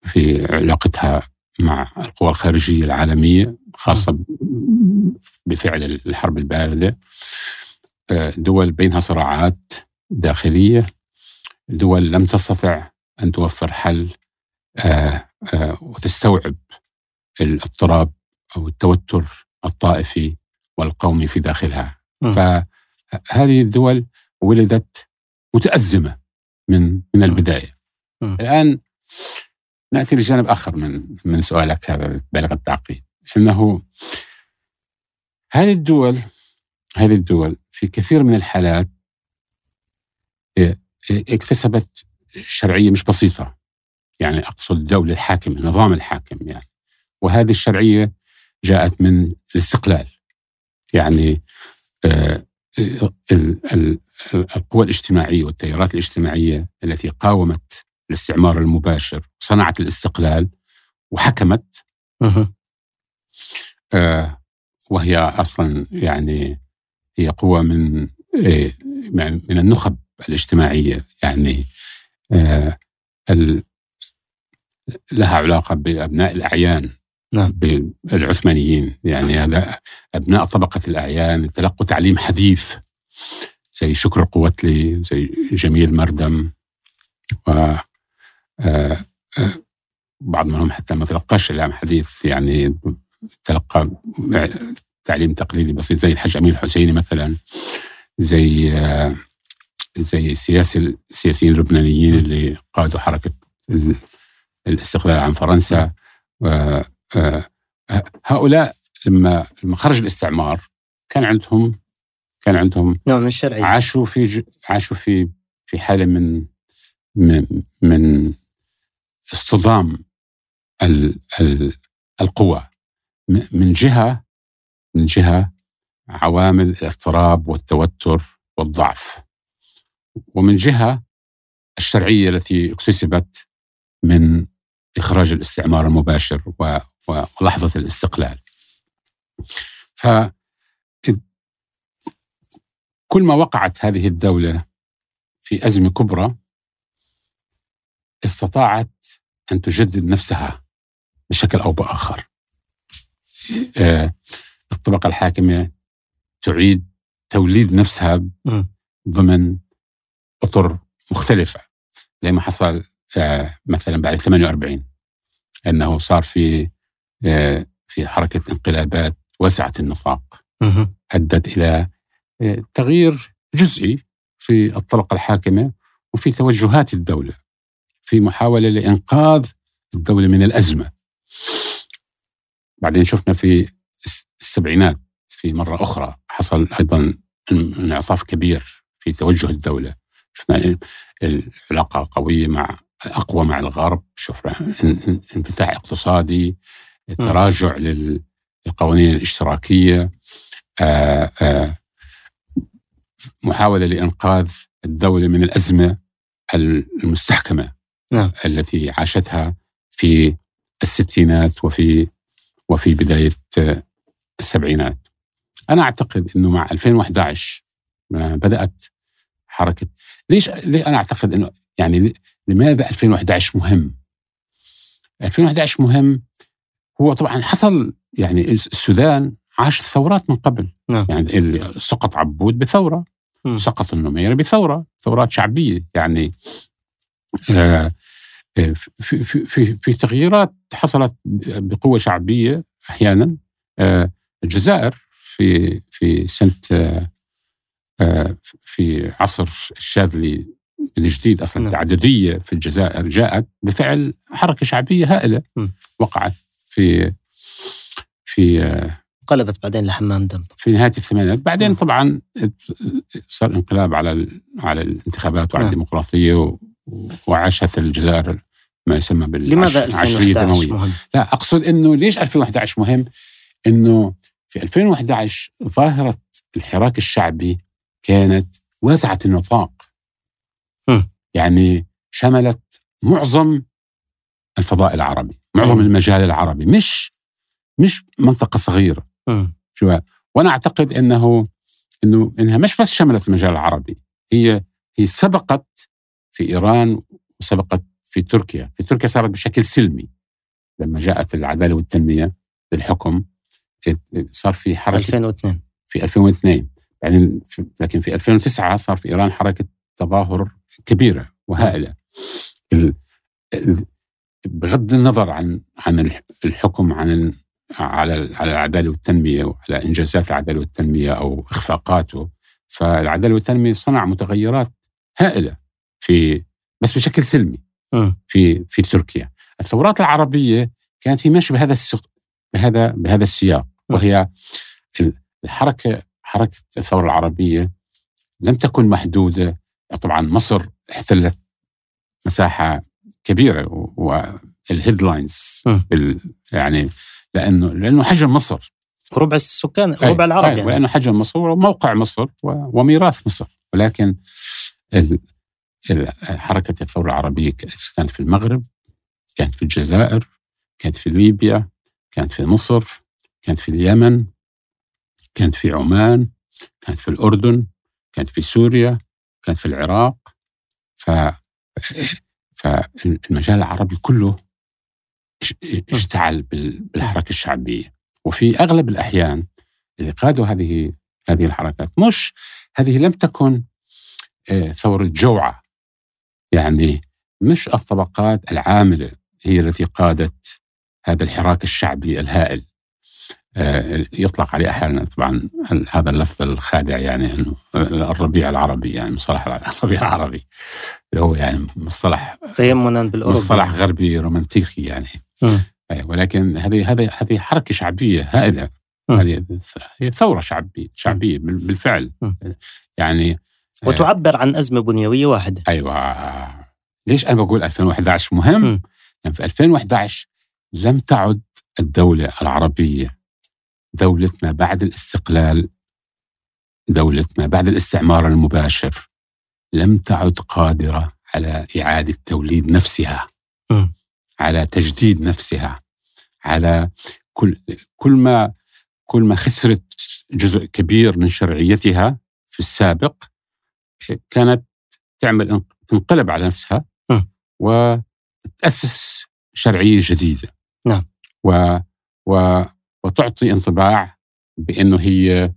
في علاقتها مع القوى الخارجية العالمية خاصة بفعل الحرب الباردة. دول بينها صراعات داخلية. دول لم تستطع أن توفر حل آه، آه، وتستوعب الاضطراب أو التوتر الطائفي والقومي في داخلها. م. فهذه الدول ولدت متأزمة من من البداية. م. الآن نأتي لجانب آخر من من سؤالك هذا بالغ التعقيد أنه هذه الدول هذه الدول في كثير من الحالات اكتسبت شرعية مش بسيطة. يعني أقصد الدولة الحاكمة نظام الحاكم يعني. وهذه الشرعية جاءت من الاستقلال. يعني آه، القوى الاجتماعية والتيارات الاجتماعية التي قاومت الاستعمار المباشر صنعت الاستقلال وحكمت. آه، وهي أصلا يعني هي قوة من آه، من النخب الاجتماعية يعني. لها علاقة بأبناء الأعيان نعم. بالعثمانيين. يعني هذا أبناء طبقة الأعيان تلقوا تعليم حديث. زي شكر قوتلي زي جميل مردم و آه، آه، بعض منهم حتى ما تلقاش إعلام حديث. يعني تلقى تعليم تقليدي بسيط زي الحاج أمين الحسيني مثلا زي آه، زي السياسي السياسيين اللبنانيين اللي قادوا حركة الاستقلال عن فرنسا آه، هؤلاء لما لما خرج الاستعمار كان عندهم كان عندهم نوع من الشرعية. عاشوا في عاشوا في في حالة من من, من اصطدام ال ال القوى. من جهة من جهة عوامل الاضطراب والتوتر والضعف. ومن جهة الشرعية التي اكتسبت من إخراج الاستعمار المباشر ولحظة الاستقلال. ف كل ما وقعت هذه الدولة في أزمة كبرى استطاعت أن تجدد نفسها بشكل أو بآخر. آه، الطبقة الحاكمة تعيد توليد نفسها ضمن أطر مختلفة. زي ما حصل مثلا بعد 48 أنه صار في آه، في حركة انقلابات واسعة النطاق أدت إلى آه، تغيير جزئي في الطبقة الحاكمة وفي توجهات الدولة في محاولة لإنقاذ الدولة من الأزمة. بعدين شفنا في السبعينات في مرة أخرى حصل أيضا انعطاف كبير في توجه الدولة. شفنا العلاقة قوية مع أقوى مع الغرب شفنا انفتاح اقتصادي تراجع للقوانين الاشتراكية آه، آه، محاولة لإنقاذ الدولة من الأزمة المستحكمة نعم. التي عاشتها في الستينات وفي وفي بداية السبعينات. أنا أعتقد إنه مع 2011 بدأت حركة ليش ليه أنا أعتقد إنه يعني لماذا 2011 مهم؟ 2011 مهم هو طبعا حصل يعني السودان عاش ثورات من قبل نعم. يعني سقط عبود بثورة م. سقط النميري بثورة ثورات شعبية يعني آه, آه، في, في, في, في تغييرات حصلت بقوة شعبية أحيانا آه الجزائر في في سنة آه، في عصر الشاذلي الجديد أصلا نعم. التعددية في الجزائر جاءت بفعل حركة شعبية هائلة. وقعت في في قلبت بعدين لحمام دم في نهاية الثمانينات بعدين طبعا صار انقلاب على على الانتخابات وعلى نعم. الديمقراطية وعاشت الجزائر ما يسمى بالعشريه الدمويه. لا أقصد إنه ليش 2011 مهم؟ إنه في 2011 ظاهره الحراك الشعبي كانت واسعة النطاق. م. يعني شملت معظم الفضاء العربي معظم المجال العربي مش مش منطقة صغيرة. شو وأنا أعتقد إنه إنه إنها مش بس شملت المجال العربي هي هي سبقت في إيران وسبقت في تركيا، في تركيا صارت بشكل سلمي. لما جاءت العدالة والتنمية للحكم صار في حركة 2002 في 2002 بعدين لكن في 2009 صار في إيران حركة تظاهر كبيرة وهائلة. بغض النظر عن عن الحكم عن على على العدالة والتنمية وعلى إنجازات العدالة والتنمية أو إخفاقاته فالعدالة والتنمية صنع متغيرات هائلة في بس بشكل سلمي في في تركيا. الثورات العربية كانت هي ماشيه بهذا السق بهذا بهذا السياق وهي الحركة حركة الثورة العربية لم تكن محدودة. طبعا مصر احتلت مساحة كبيرة والهيدلاينز يعني لأنه لأنه حجم مصر. ربع السكان ربع العرب يعني. لأنه حجم مصر وموقع مصر وميراث مصر. ولكن حركة الثورة العربية كانت في المغرب كانت في الجزائر كانت في ليبيا كانت في مصر كانت في اليمن كانت في عمان كانت في الأردن كانت في سوريا كانت في العراق. ف فالمجال العربي كله اشتعل بالحركة الشعبية. وفي أغلب الأحيان اللي قادوا هذه هذه الحركات مش هذه لم تكن آه، ثورة جوعة. يعني مش الطبقات العاملة هي التي قادت هذا الحراك الشعبي الهائل. يطلق عليه أحيانا طبعا هذا اللفظ الخادع يعني إنه الربيع العربي يعني مصطلح (laughs) الربيع العربي. اللي هو يعني مصطلح تيمنا بالاوروبي مصطلح غربي رومانتيكي يعني. آه، ولكن هذه هذه هذه حركة شعبية هائلة. هذه هي ثورة شعبيه شعبية بالفعل. يعني آه، وتعبر عن أزمة بنيوية واحدة. أيوه. ليش أنا بقول 2011 مهم؟ لأن يعني في 2011 لم تعد الدولة العربية دولة ما بعد الاستقلال دولة ما بعد الاستعمار المباشر لم تعد قادرة على إعادة توليد نفسها م. على تجديد نفسها على كل كل ما كل ما خسرت جزء كبير من شرعيتها في السابق كانت تعمل تنقلب على نفسها م. وتأسس شرعية جديدة نعم و, و وتعطي انطباع بأنه هي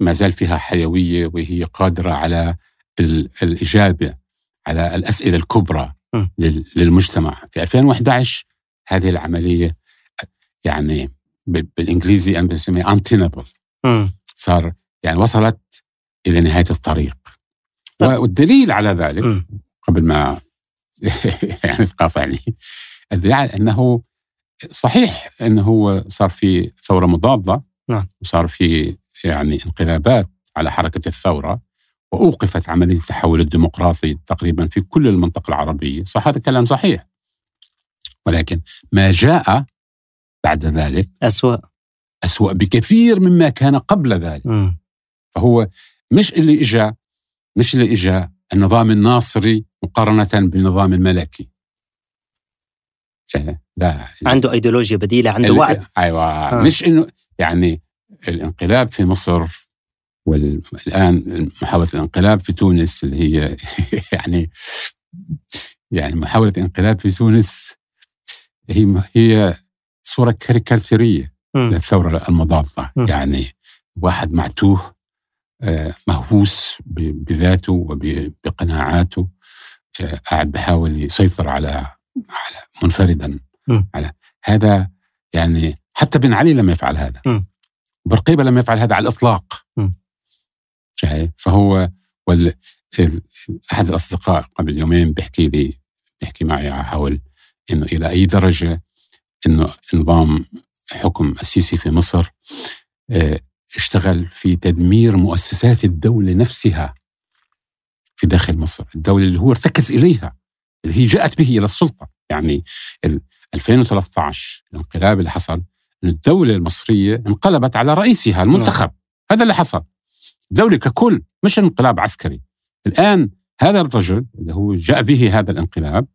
ما زال فيها حيوية وهي قادرة على الإجابة على الأسئلة الكبرى م. للمجتمع في 2011 هذه العملية يعني بالإنجليزي أنا بنسميها انتينبل صار يعني وصلت إلى نهاية الطريق طب. والدليل على ذلك م. قبل ما (laughs) يعني تقاطعني الدليل على أنه صحيح انه هو صار في ثورة مضادة نعم. وصار في يعني انقلابات على حركة الثورة وأوقفت عملية التحول الديمقراطي تقريبا في كل المنطقة العربية، صح هذا الكلام صحيح. ولكن ما جاء بعد ذلك أسوأ. أسوأ بكثير مما كان قبل ذلك. م. فهو مش اللي إجا مش اللي إجا النظام الناصري مقارنة بالنظام الملكي. لا. عنده ايديولوجيا بديلة عنده وعد أيوه. آه. مش إنه يعني الانقلاب في مصر والان محاولة الانقلاب في تونس اللي هي (laughs) يعني يعني محاولة الانقلاب في تونس هي هي صورة كاريكاتيريه للثورة المضادة. يعني واحد معتوه آه، مهووس بذاته وبقناعاته آه، قاعد بحاول يسيطر على على منفردا م. على. هذا يعني حتى بن علي لم يفعل هذا. م. برقيبة لم يفعل هذا على الإطلاق. شايف؟ فهو وال... أحد الأصدقاء قبل يومين بيحكي لي بيحكي معي حول إنه إلى أي درجة إنه نظام حكم السيسي في مصر آه، اشتغل في تدمير مؤسسات الدولة نفسها في داخل مصر الدولة اللي هو ارتكز إليها. هي جاءت به إلى السلطة. يعني 2013 الانقلاب اللي حصل إن الدولة المصرية انقلبت على رئيسها المنتخب. نعم. هذا اللي حصل. الدولة ككل مش انقلاب عسكري. الآن هذا الرجل اللي هو جاء به هذا الانقلاب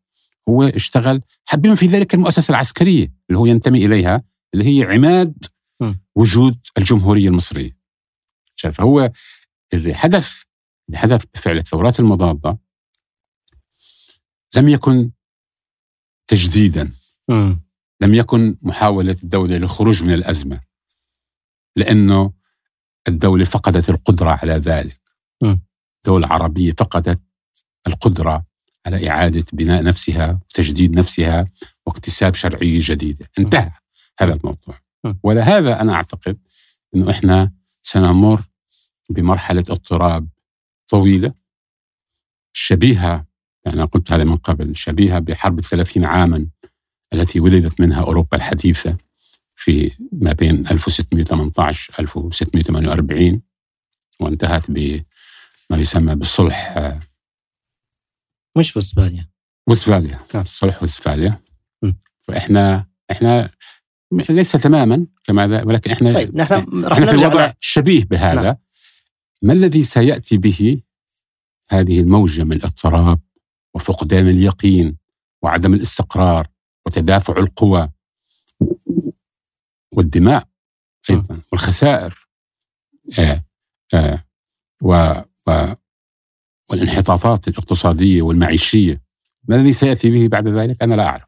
هو اشتغل بما في ذلك المؤسسة العسكرية اللي هو ينتمي إليها اللي هي عماد وجود الجمهورية المصرية. فهو اللي حدث اللي حدث بفعل الثورات المضادة لم يكن تجديدا. م. لم يكن محاولة الدولة للخروج من الأزمة لأنه الدولة فقدت القدرة على ذلك. م. الدولة العربية فقدت القدرة على إعادة بناء نفسها وتجديد نفسها واكتساب شرعية جديدة. انتهى هذا الموضوع. ولهذا أنا أعتقد أنه إحنا سنمر بمرحلة اضطراب طويلة شبيهة يعني قلت هذا من قبل شبيهة بحرب الثلاثين عاما التي ولدت منها أوروبا الحديثة في ما بين 1618 1648 وانتهت بما يسمى بالصلح مش وستفاليا. وستفاليا. نعم. صلح وستفاليا. فإحنا إحنا ليس تماما كما ذا ولكن إحنا طيب نحن إحنا في الوضع شبيه بهذا. نعم. ما الذي سيأتي به هذه الموجة من الاضطراب وفقدان اليقين وعدم الاستقرار وتدافع القوى والدماء أيضا والخسائر. آه آه و, و والانحطاطات الاقتصادية والمعيشية. ما الذي سيأتي به بعد ذلك؟ أنا لا أعرف.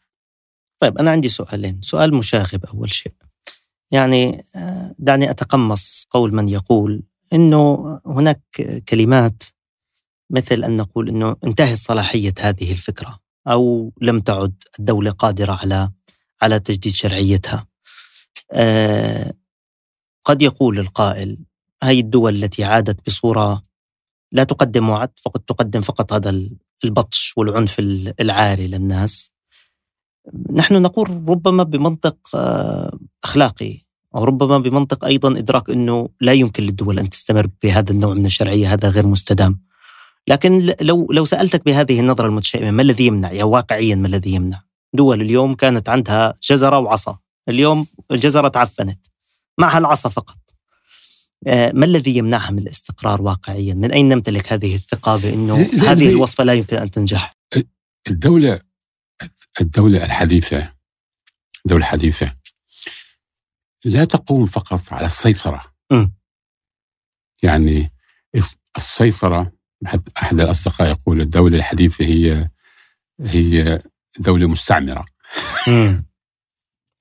طيب أنا عندي سؤالين. سؤال مشاغب أول شيء. يعني آه، دعني أتقمص قول من يقول إنه هناك كلمات مثل أن نقول إنه انتهت صلاحية هذه الفكرة أو لم تعد الدولة قادرة على على تجديد شرعيتها. آه، قد يقول القائل هذه الدول التي عادت بصورة لا تقدم وعد فقد تقدم فقط هذا البطش والعنف العاري للناس. نحن نقول ربما بمنطق آه، أخلاقي أو ربما بمنطق أيضا إدراك إنه لا يمكن للدول أن تستمر بهذا النوع من الشرعية هذا غير مستدام. لكن لو لو سألتك بهذه النظرة المتشائمة ما الذي يمنع؟ يعني واقعيا ما الذي يمنع؟ دول اليوم كانت عندها جزرة وعصا، اليوم الجزرة تعفنت معها العصا فقط. آه، ما الذي يمنعها من الاستقرار واقعيا؟ من أين نمتلك هذه الثقة بأنه هذه الوصفة لا يمكن أن تنجح؟ الدولة الدولة الحديثة الدولة الحديثه لا تقوم فقط على السيطرة. م. يعني السيطرة احد الأصدقاء يقول الدولة الحديثة هي هي دولة مستعمرة. (laughs)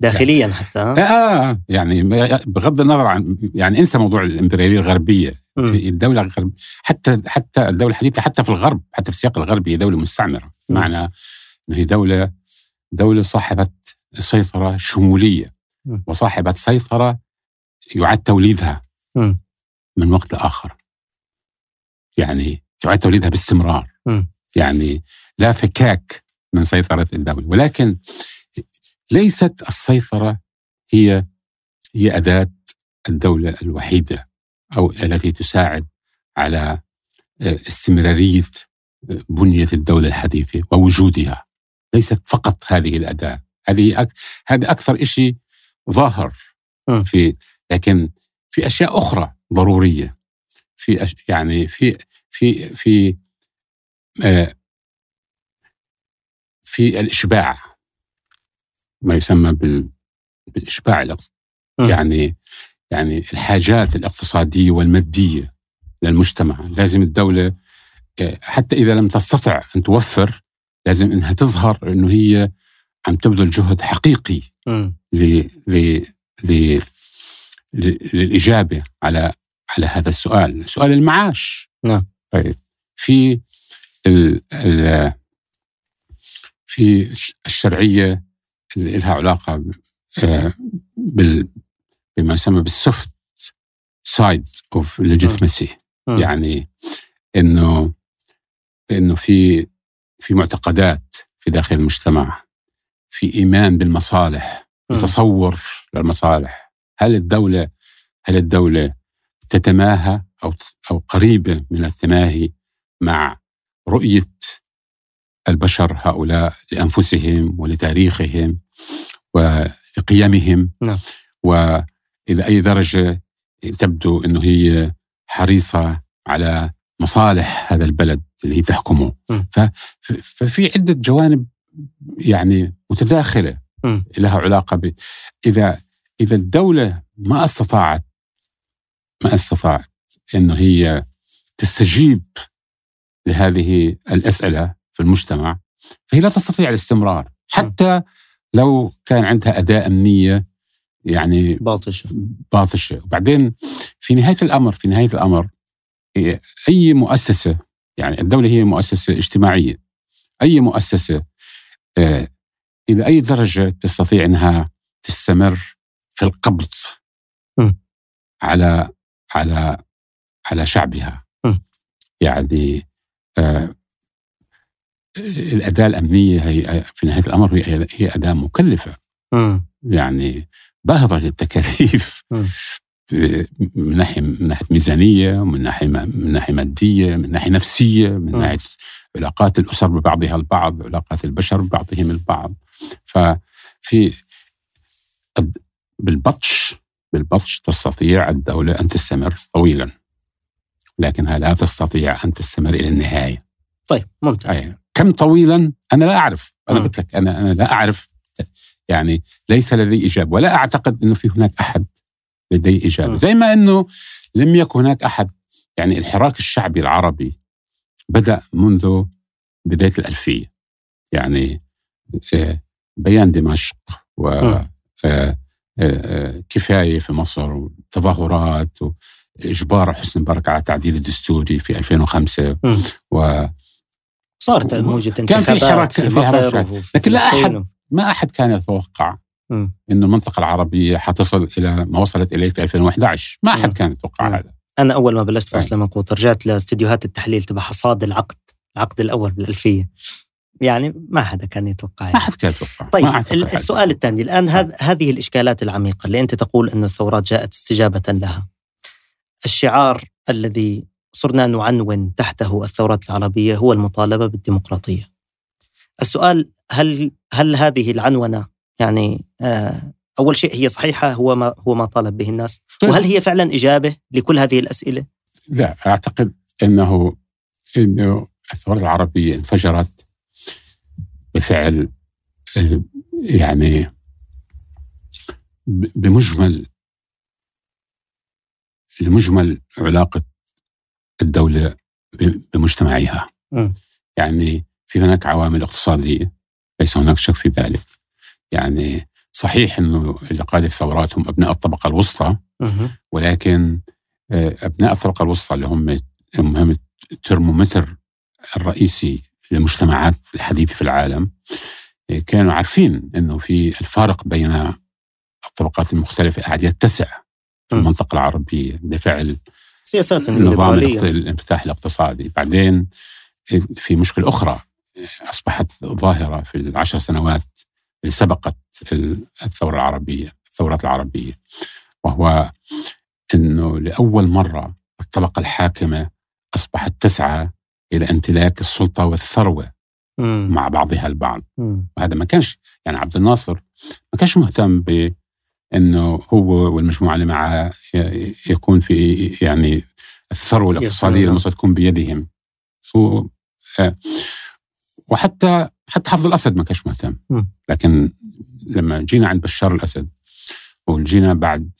داخليا يعني حتى آه يعني بغض النظر عن يعني انسى موضوع الامبرياليه الغربية. الدولة الغرب حتى حتى الدولة الحديثة حتى في الغرب حتى في السياق الغربي هي دولة مستعمرة. معنى إنه هي دوله دولة صاحبة سيطرة شمولية وصاحبة سيطرة يعاد توليدها من وقت لآخر. يعني تعاد توليدها باستمرار. م. يعني لا فكاك من سيطرة الدولة ولكن ليست السيطرة هي هي أداة الدولة الوحيدة أو التي تساعد على آه، استمرارية آه، بنية الدولة الحديثة ووجودها. ليست فقط هذه الأداة. هذه أك... هذا أكثر شيء ظاهر في لكن في أشياء أخرى ضرورية. في أش... يعني في في في آه، في الإشباع ما يسمى بالإشباع يعني يعني الحاجات الاقتصادية والمادية للمجتمع. لازم الدولة آه، حتى إذا لم تستطع أن توفر لازم إنها تظهر إنه هي عم تبذل جهد حقيقي ل ل للإجابة على على هذا السؤال، سؤال المعاش. نعم. طيب في ال ال في الشرعية اللي لها علاقة آه، بال بما يسمى بال soft side of legitimacy يعني إنه إنه في في معتقدات في داخل المجتمع في إيمان بالمصالح تصور للمصالح. هل الدولة هل الدولة تتماهى أو أو قريبه من التماهي مع رؤية البشر هؤلاء لأنفسهم ولتاريخهم ولقيمهم نعم. وإلى أي درجة تبدو انه هي حريصة على مصالح هذا البلد اللي هي تحكمه ففي عدة جوانب يعني متداخلة م. لها علاقة ب إذا إذا الدولة ما استطاعت ما استطاعت انه هي تستجيب لهذه الأسئلة في المجتمع فهي لا تستطيع الاستمرار. حتى لو كان عندها اداه أمنية يعني باطشة. باطشة. وبعدين في نهاية الأمر في نهاية الأمر أي مؤسسة يعني الدولة هي مؤسسة اجتماعية. أي مؤسسة آه، إلى أي درجة تستطيع إنها تستمر في القبض م. على على على شعبها. يعني آه الأداة الأمنية هي في نهاية الأمر هي هي أداة مكلفة م. يعني باهظه التكاليف. من ناحية من ناحية ميزانية من ناحية من ناحية مادية من ناحية نفسية من م. ناحية علاقات الأسر ببعضها البعض علاقات البشر ببعضهم البعض ففي بالبطش بالبطش تستطيع الدولة أن تستمر طويلا لكنها لا تستطيع أن تستمر إلى النهاية طيب ممتاز أي. كم طويلا أنا لا أعرف أنا مم. قلت لك أنا أنا لا أعرف يعني ليس لدي إجابة ولا أعتقد أنه في هناك أحد لديه إجابة مم. زي ما أنه لم يكن هناك أحد يعني الحراك الشعبي العربي بدأ منذ بداية الألفية يعني آه، بيان دمشق و. آه، آه، آه، كفاية في مصر وتظاهرات وإجبار حسني مبارك على تعديل الدستوري في 2005 مم. و صارت موجة كان في حراك- في مصر لكن لا و- ما أحد كان يتوقع مم. أن المنطقة العربية حتصل إلى ما وصلت إليه في 2011 ما. أحد كان يتوقع. هذا أنا أول ما بلشت. فصل منقوط رجعت لاستديوهات التحليل تبع حصاد العقد العقد الأول بالألفية يعني ما حدا كان يتوقع ما يعني. أحد كان يتوقع طيب ما حد. السؤال الثاني الآن هذ هذه الإشكالات العميقة اللي أنت تقول انه الثورات جاءت استجابة لها الشعار الذي صرنا نعنون تحته الثورات العربية هو المطالبة بالديمقراطية السؤال هل هل هذه العنونة يعني آه أول شيء هي صحيحة هو ما هو ما طالب به الناس. وهل هي فعلا إجابة لكل هذه الأسئلة لا أعتقد أنه أنه الثورة العربية انفجرت بفعل آه، يعني بمجمل بمجمل علاقة الدولة ب- بمجتمعها مم. يعني في هناك عوامل اقتصادية ليس هناك شك في ذلك يعني صحيح أنه اللي قاد الثورات هم أبناء الطبقة الوسطى. ولكن آه، أبناء الطبقة الوسطى اللي هم هم هم الترمومتر الرئيسي للمجتمعات الحديثة في العالم آه، كانوا عارفين إنه في الفارق بين الطبقات المختلفة قاعد يتسع في. المنطقة العربية بفعل سياسات نظام الليبرالية. الاقت- الانفتاح الاقتصادي بعدين في مشكلة أخرى أصبحت ظاهرة في العشر سنوات اللي سبقت ال- الثورة العربية الثورات العربية وهو إنه لأول مرة الطبقة الحاكمة أصبحت تسعى إلى امتلاك السلطة والثروة مم. مع بعضها البعض مم. وهذا ما كانش يعني عبد الناصر ما كانش مهتم بانه هو والمجموعة اللي معه يكون في يعني الثروة الاقتصادية. المصرية تكون بيدهم آه، وحتى حتى حافظ الأسد ما كانش مهتم. لكن لما جينا عند بشار الأسد وجينا بعد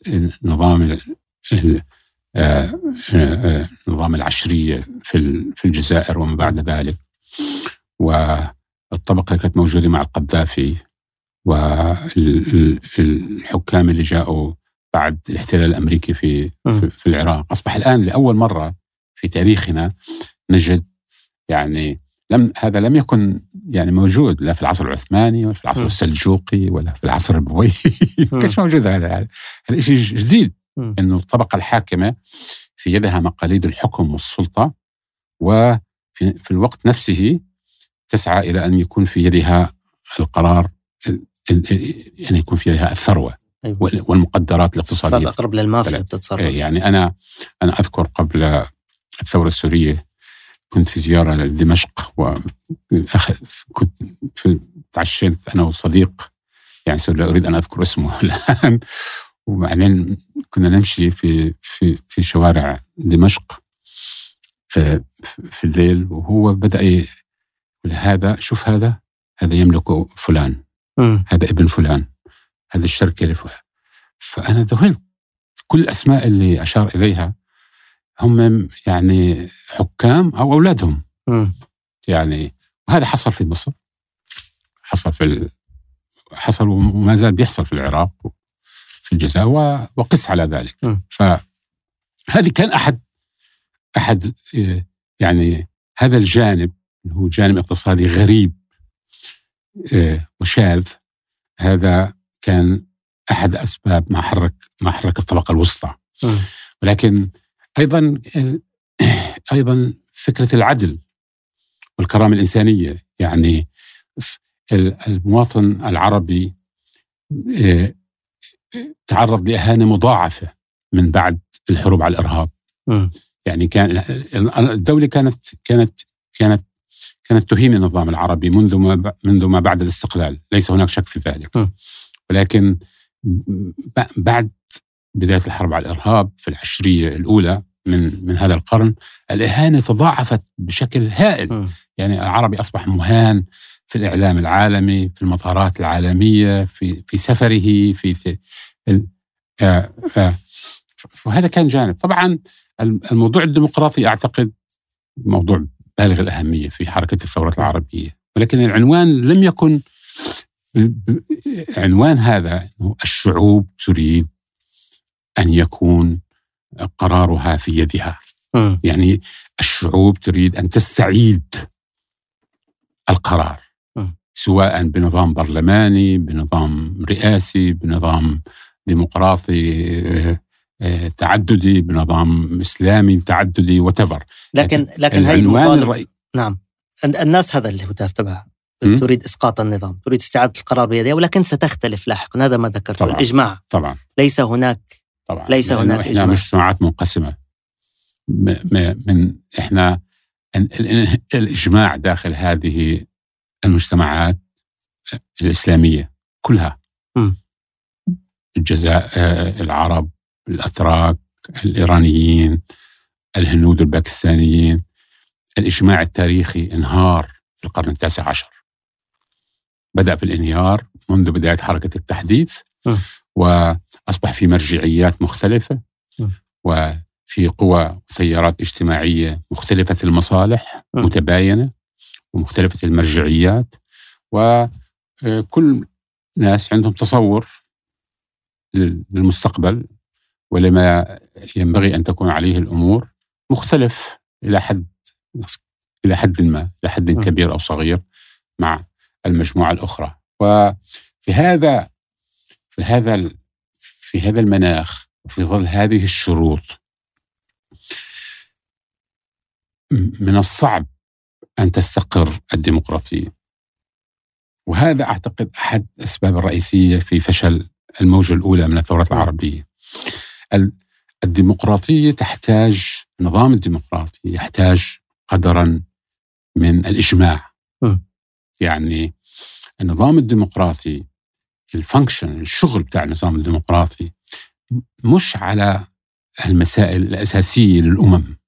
ال- آه، آه، نظام العشرية في في الجزائر وما بعد ذلك والطبقة كانت موجودة مع القذافي والحكام اللي جاءوا بعد الاحتلال الأمريكي في. في, العراق أصبح الآن لأول مرة في تاريخنا نجد يعني لم هذا لم يكن يعني موجود لا في العصر العثماني ولا في العصر مم. السلجوقي ولا في العصر البويهي. (laughs) كانش موجود هذا هذا شيء جديد. إنه الطبقة الحاكمة في يدها مقاليد الحكم والسلطة وفي في الوقت نفسه تسعى إلى أن يكون في يدها القرار ال- ال- ان يكون في يدها الثروة أيوة. وال- والمقدرات صار الاقتصاديه اقرب للمافيا. بتتصرف إيه، يعني أنا أنا أذكر قبل الثورة السورية كنت في زيارة لدمشق وأخ... كنت في... تعشيت أنا وصديق يعني لا أريد أن أذكر اسمه (laughs) الآن وبعدين كنا نمشي في في في شوارع دمشق آه، في الليل وهو بدأ يقول هذا شوف هذا هذا يملك فلان هذا ابن فلان هذا الشركة اللي فلان. فأنا ذهلت. كل الأسماء اللي أشار إليها هم يعني حكام أو أولادهم. مم. يعني وهذا حصل في مصر. حصل في ال... حصل وما زال بيحصل في العراق في الجزائر و... وقس على ذلك. م. فهذه كان أحد أحد إيه، يعني هذا الجانب هو جانب اقتصادي غريب. آه، وشاذ. هذا كان أحد أسباب ما حرك ما حرك الطبقة الوسطى. ولكن أيضا أيضا فكرة العدل والكرامة الإنسانية. يعني المواطن العربي آه، تعرض لإهانة مضاعفة من بعد الحروب على الإرهاب. يعني كان الدولة كانت كانت كانت كانت تهين النظام العربي منذ ما منذ ما بعد الاستقلال. ليس هناك شك في ذلك. ولكن بعد بداية الحرب على الإرهاب في العشرية الأولى من من هذا القرن الإهانة تضاعفت بشكل هائل. يعني العربي أصبح مهان في الإعلام العالمي في المطارات العالمية في في سفره في, في آه آه. وهذا كان جانب. طبعا الموضوع الديمقراطي أعتقد موضوع بالغ الأهمية في حركة الثورة العربية ولكن العنوان لم يكن عنوان هذا الشعوب تريد أن يكون قرارها في يدها م. يعني الشعوب تريد أن تستعيد القرار م. سواء بنظام برلماني بنظام رئاسي بنظام ديمقراطي آه، آه، تعددي بنظام إسلامي تعددي وتفر لكن لكن هي الرأي نعم. الناس هذا اللي هو تبعها تريد إسقاط النظام، تريد استعادة القرار بيدها ولكن ستختلف لاحقا. هذا ما ذكرته. طبعا. الإجماع. طبعا. ليس هناك طبعا. ليس هناك إحنا إجماع. مجتمعات منقسمة. من إحنا الإجماع داخل هذه المجتمعات الإسلامية كلها. م. الجزائر العرب الأتراك الإيرانيين الهنود الباكستانيين. الإجماع التاريخي انهار في القرن التاسع عشر. بدأ في الانهيار منذ بداية حركة التحديث. وأصبح في مرجعيات مختلفة. وفي قوى وتيارات اجتماعية مختلفة المصالح متباينة ومختلفة المرجعيات. وكل ناس عندهم تصور للمستقبل. ولما ينبغي أن تكون عليه الأمور مختلف إلى حد إلى حد ما إلى حد كبير أو صغير مع المجموعة الأخرى. وفي هذا في هذا في هذا المناخ وفي ظل هذه الشروط من الصعب أن تستقر الديمقراطية. وهذا أعتقد أحد الأسباب الرئيسية في فشل الموجة الأولى من الثورة العربية. الديمقراطية تحتاج النظام الديمقراطي يحتاج قدرا من الإجماع. يعني النظام الديمقراطي الفانكشن الشغل بتاع النظام الديمقراطي مش على المسائل الأساسية للأمم.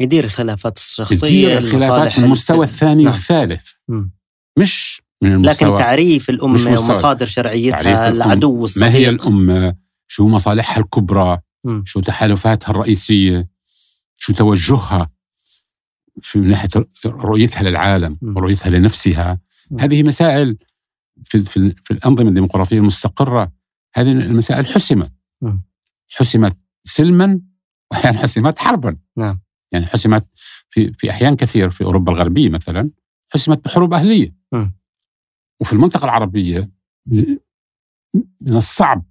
يدير الخلافات الشخصية يدير الخلافات من المستوى الثاني نعم. والثالث. م. مش من المستوى لكن تعريف الأمة ومصادر شرعيتها العدو الصديق ما هي الأمة؟ شو مصالحها الكبرى م. شو تحالفاتها الرئيسية شو توجهها في من ناحيه رؤيتها للعالم ورؤيتها لنفسها. هذه مسائل في, في, في الأنظمة الديمقراطية المستقرة هذه المسائل حسمت. حسمت سلما واحيانا حسمت حربا. نعم. يعني حسمت في في أحيان كثير في أوروبا الغربية مثلا حسمت بحروب أهلية. وفي المنطقة العربية من الصعب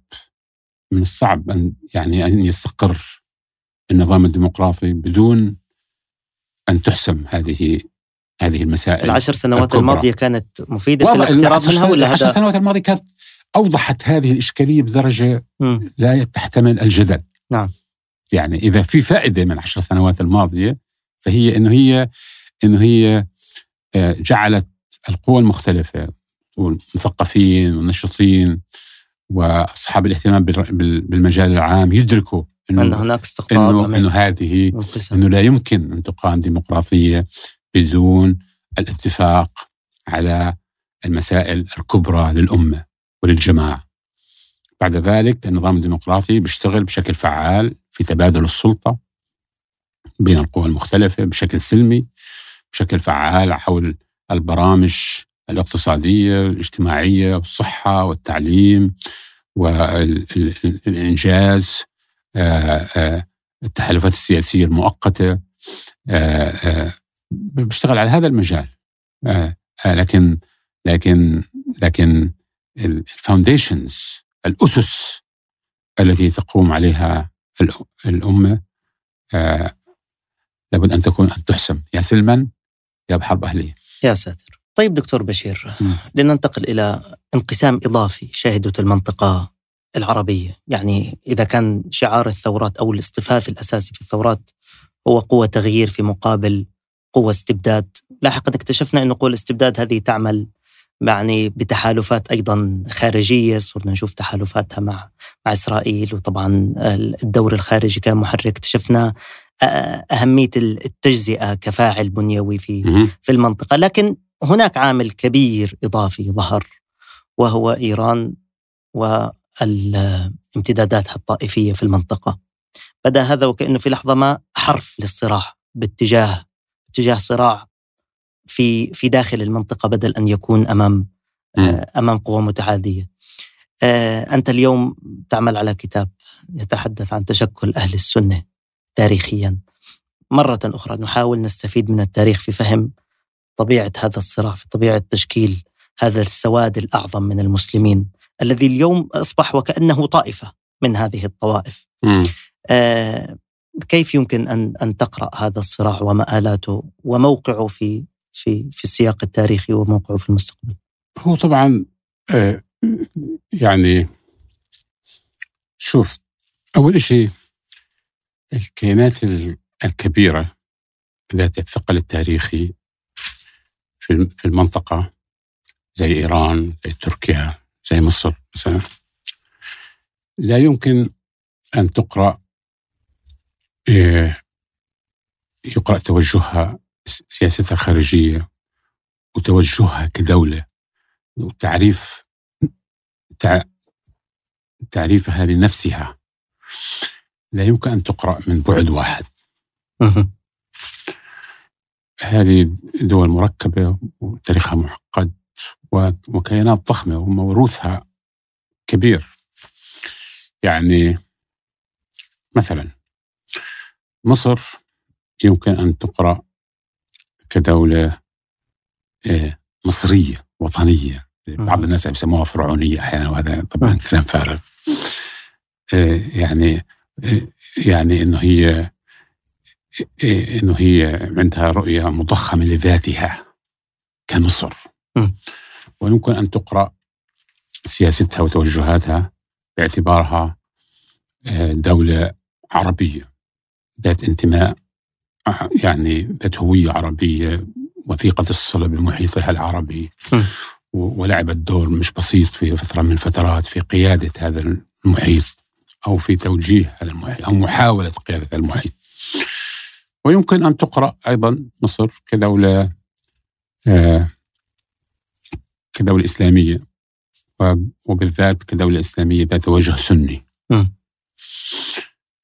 من الصعب أن يعني أن يستقر النظام الديمقراطي بدون أن تحسم هذه هذه المسائل العشر سنوات الكبرى. الماضية كانت مفيدة في الاقتراب منها ولا العشر سنوات الماضية كانت أوضحت هذه الإشكالية بدرجة م. لا تحتمل الجدل نعم يعني إذا في فائدة من العشر سنوات الماضية فهي إنه هي إنه هي آه، جعلت القوى المختلفة والمثقفين والنشطين وأصحاب الاهتمام بالمجال العام يدركوا إنه أن هناك استقطاب إنه إنه هذه إنه لا يمكن أن تقام ديمقراطية بدون الاتفاق على المسائل الكبرى للأمة وللجماعة. بعد ذلك النظام الديمقراطي بيشتغل بشكل فعال في تبادل السلطة بين القوى المختلفة بشكل سلمي بشكل فعال حول البرامج الاقتصادية الاجتماعية والصحه والتعليم والإنجاز آه، آه، التحالفات السياسية المؤقتة آه، بشتغل على هذا المجال لكن لكن لكن ال foundations الأسس التي تقوم عليها آه لابد أن تكون أن تحسم يا سلما يا بحرب أهلية. يا ساتر. طيب دكتور بشير لننتقل إلى انقسام إضافي شهدته المنطقة العربية، يعني إذا كان شعار الثورات أو الاصطفاف الأساسي في الثورات هو قوة تغيير في مقابل قوة استبداد، لاحقا اكتشفنا أن قوى الاستبداد هذه تعمل يعني بتحالفات أيضا خارجية صرنا نشوف تحالفاتها مع مع إسرائيل وطبعا الدور الخارجي كان محرك اكتشفنا أهمية التجزئة كفاعل بنيوي في في المنطقة. لكن هناك عامل كبير إضافي ظهر وهو إيران والامتداداتها الطائفية في المنطقة بدا هذا وكأنه في لحظة ما حرف للصراع باتجاه اتجاه صراع في في داخل المنطقة بدل أن يكون أمام آه، أمام قوى متعادية. آه، أنت اليوم تعمل على كتاب يتحدث عن تشكل أهل السنة تاريخيا. مرة أخرى نحاول نستفيد من التاريخ في فهم طبيعة هذا الصراع، في طبيعة تشكيل هذا السواد الأعظم من المسلمين الذي اليوم أصبح وكأنه طائفة من هذه الطوائف. آه كيف يمكن أن أن تقرأ هذا الصراع ومآلاته وموقعه في في في السياق التاريخي وموقعه في المستقبل؟ هو طبعا آه، يعني شوف أول شيء الكيانات الكبيرة ذات الثقل التاريخي في المنطقة زي إيران زي تركيا زي مصر مثلا. لا يمكن أن تقرأ آه، يقرأ توجهها سياستها الخارجية وتوجهها كدولة. وتعريف تعريفها لنفسها. لا يمكن أن تقرأ من بعد واحد. هذه دول مركبة وتاريخها معقد وكيانات ضخمة وموروثها كبير. يعني مثلا مصر يمكن أن تقرأ كدولة إيه، مصرية وطنية. بعض الناس بيسموها فرعونية أحيانا وهذا طبعا كلام فارغ. إيه، يعني إيه، يعني إنه هي إنه هي عندها رؤية مضخمة لذاتها كمصر ويمكن أن تقرأ سياستها وتوجهاتها باعتبارها دولة عربية ذات انتماء يعني ذات هوية عربية وثيقة الصلة بمحيطها العربي. ولعبت دور مش بسيط في فترة من الفترات في قيادة هذا المحيط أو في توجيه هذا المحيط أو محاولة قيادة هذا المحيط. ويمكن أن تقرأ أيضا مصر كدولة آه كدولة إسلامية وبالذات كدولة إسلامية ذات وجه سني.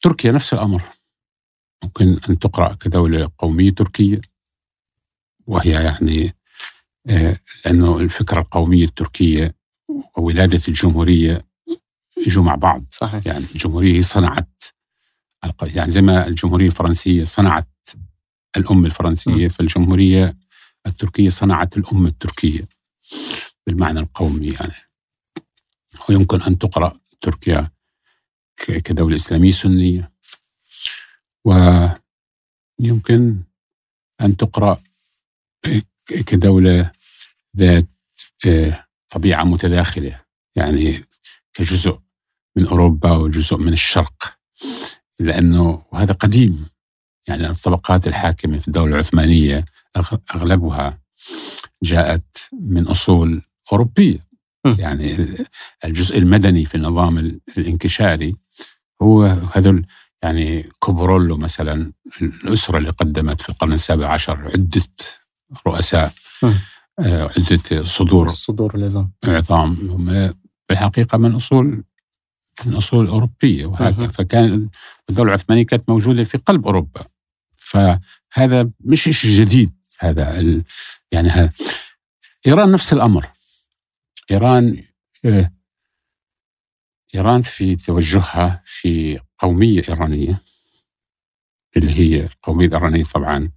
تركيا نفس الأمر. ممكن أن تقرأ كدولة قومية تركية وهي يعني آه، لأنه الفكرة القومية التركية وولادة الجمهورية يجوا مع بعض. صحيح. يعني الجمهورية صنعت يعني زي ما الجمهورية الفرنسية صنعت الأم الفرنسية. فالجمهورية التركية صنعت الأمة التركية بالمعنى القومي يعني. ويمكن أن تقرأ تركيا كدولة إسلامية سنية. ويمكن أن تقرأ كدولة ذات آه، طبيعة متداخلة يعني كجزء من أوروبا وجزء من الشرق. لأنه وهذا قديم. يعني الطبقات الحاكمة في الدولة العثمانية أغلبها جاءت من أصول أوروبية. يعني الجزء المدني في النظام الانكشاري هو هذول يعني كوبرولو مثلا الأسرة اللي قدمت في القرن السابع عشر عدة رؤساء آه، عدة صدور صدور العظام عظام. هم بالحقيقة من أصول من أصول أوروبية وهكذا فكان الدولة العثمانية كانت موجودة في قلب أوروبا. فهذا مش شيء جديد هذا ال... يعني هذا إيران نفس الأمر. إيران آه، إيران في توجهها في قومية إيرانية اللي هي القومية الإيرانية طبعا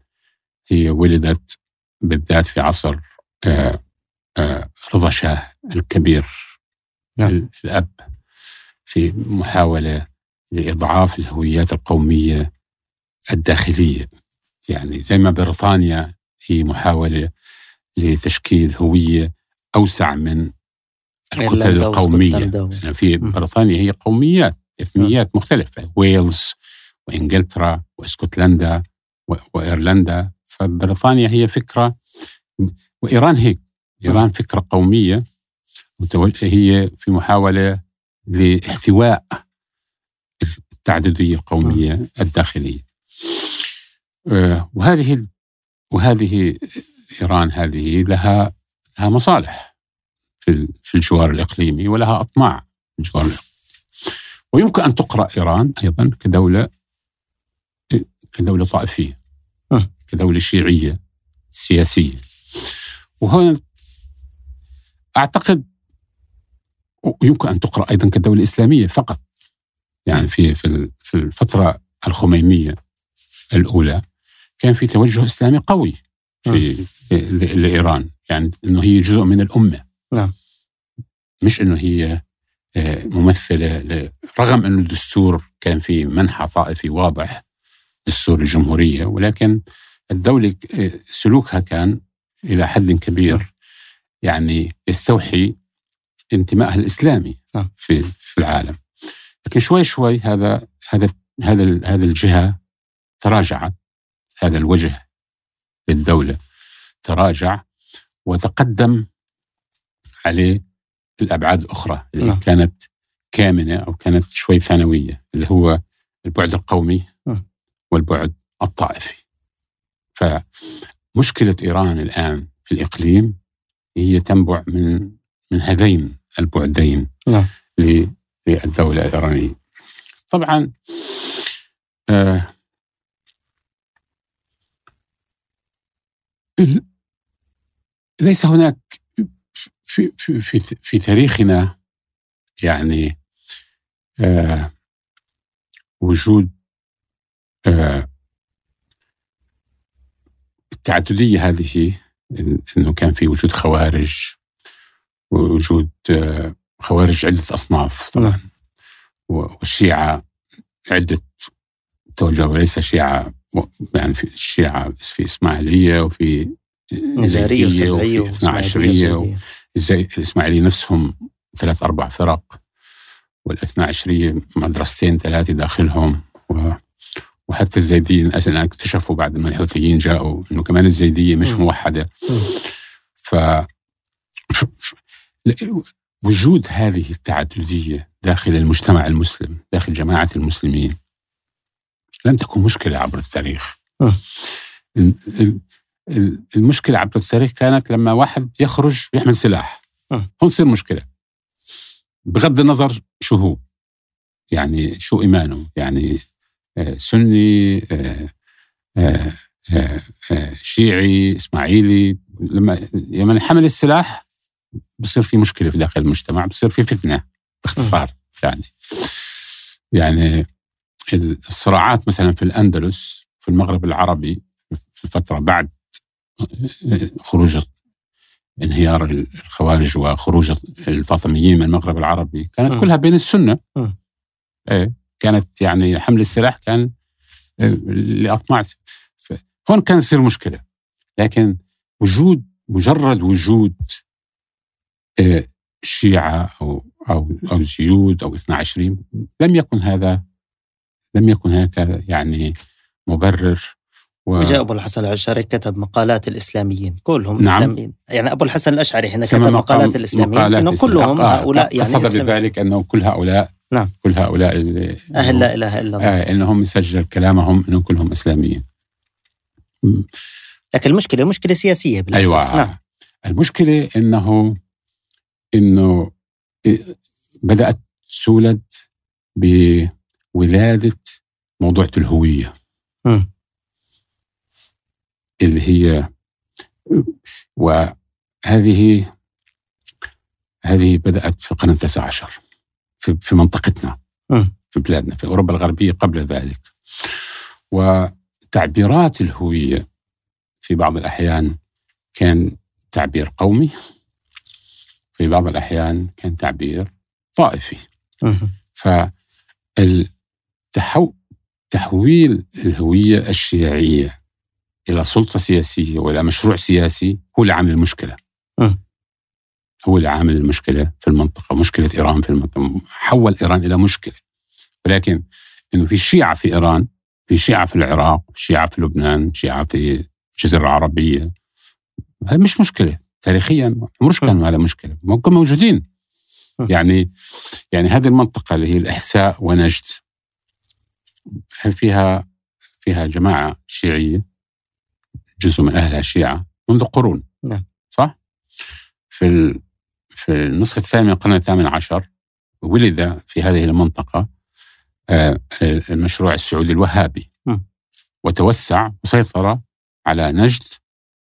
هي ولدت بالذات في عصر آه، آه، رضا شاه الكبير نعم. الأب. في محاولة لإضعاف الهويات القومية الداخلية. يعني زي ما بريطانيا هي محاولة لتشكيل هوية أوسع من الكتل القومية. يعني في بريطانيا هي قوميات إثنيات مختلفة ويلز وإنجلترا وإسكتلندا وإيرلندا. فبريطانيا هي فكرة وإيران هيك إيران فكرة قومية. هي في محاولة لاحتواء التعددية القومية الداخلية. آه، وهذه وهذه إيران هذه لها لها مصالح في في الجوار الإقليمي ولها أطماع في الجوار الإقليمي. ويمكن أن تقرأ إيران أيضا كدولة كدولة طائفية كدولة شيعية سياسية. وهنا أعتقد يمكن أن تقرأ أيضا كدولة إسلامية فقط. يعني في في الفترة الخمينية الأولى كان في توجه إسلامي قوي في لإيران. يعني أنه هي جزء من الأمة. نعم. مش أنه هي آه، ممثلة رغم أنه الدستور كان في منحى طائفي واضح دستور الجمهورية ولكن الدولة آه، سلوكها كان إلى حد كبير. يعني يستوحي انتمائها الإسلامي نعم. في في العالم لكن شوي شوي هذا هذا هذا هذا الجهة تراجعت هذا الوجه للدولة تراجع وتقدم عليه الأبعاد الأخرى اللي نعم. كانت كامنة أو كانت شوي ثانوية اللي هو البعد القومي نعم. والبعد الطائفي فمشكلة إيران الآن في الإقليم هي تنبع من من هذين البعدين نعم. للدولة الإيرانية طبعا آه ليس هناك في في في, في تاريخنا يعني آه وجود آه التعددية هذه إنه كان في وجود خوارج ووجود آه خوارج عدة أصناف طبعا نعم. والشيعة عدة توجه وليس شيعة يعني في الشيعة في إسماعيلية وفي نزارية وسبعية وفي عشرية الإسماعيلية نفسهم ثلاث أربع فرق والاثنى عشرية مدرستين ثلاثة داخلهم و وحتى الزيدية أصلا اكتشفوا بعد ما الحوثيين جاءوا إنه كمان الزيدية مش م. موحدة ف... وجود هذه التعددية داخل المجتمع المسلم داخل جماعة المسلمين لم تكن مشكلة عبر التاريخ. المشكلة عبر التاريخ كانت لما واحد يخرج يحمل سلاح. هون تصير مشكلة. بغض النظر شو هو. يعني شو إيمانه. يعني آه، سني شيعي إسماعيلي لما لما حمل السلاح بصير في مشكلة في داخل المجتمع بصير في فتنة باختصار يعني يعني الصراعات مثلا في الأندلس في المغرب العربي في الفترة بعد خروج انهيار الخوارج وخروج الفاطميين من المغرب العربي كانت م. كلها بين السنة م. إيه كانت يعني حمل السلاح كان آه، لأطماع هون كان يصير مشكلة لكن وجود مجرد وجود شيعة أو أو أو زيود أو 22 لم يكن هذا لم يكن هناك يعني مبرر و... وجاء أبو الحسن الأشعري كتب مقالات الإسلاميين كلهم نعم. إسلاميين. يعني أبو الحسن الأشعري هنا كتب مقالات الإسلاميين إنه كلهم آه هؤلاء يعني قصد بذلك أنه كل هؤلاء نعم. كل هؤلاء أهل لا إله إلا الله. آه إنهم يسجل كلامهم انهم كلهم إسلاميين. لكن المشكلة مشكلة سياسية بالأساس. أيوه. نعم. المشكلة إنه إنه بدأت تولد بولادة موضوع الهوية. م. اللي هي وهذه هذه بدأت في القرن التاسع عشر في, في منطقتنا في بلادنا في أوروبا الغربية قبل ذلك. وتعبيرات الهوية في بعض الأحيان كان تعبير قومي. في بعض الأحيان كان تعبير طائفي. فتحويل الهوية الشيعية إلى سلطة سياسية وإلى مشروع سياسي هو اللي عامل المشكلة. هو اللي عامل المشكلة في المنطقة مشكلة إيران في المنطقة حول إيران إلى مشكلة. ولكن إنه في شيعة في إيران في شيعة في العراق شيعة في لبنان شيعة في الجزيرة العربية هذه مش مشكلة. تاريخيا عمرش كان هذا مشكلة. ممكن موجودين. يعني يعني هذه المنطقة اللي هي الإحساء ونجد فيها فيها جماعة شيعية جزء من أهلها شيعة منذ قرون. نعم. صح؟ في في النصف الثاني من القرن الثامن عشر ولد في هذه المنطقة آه، المشروع السعودي الوهابي. وتوسع وسيطر على نجد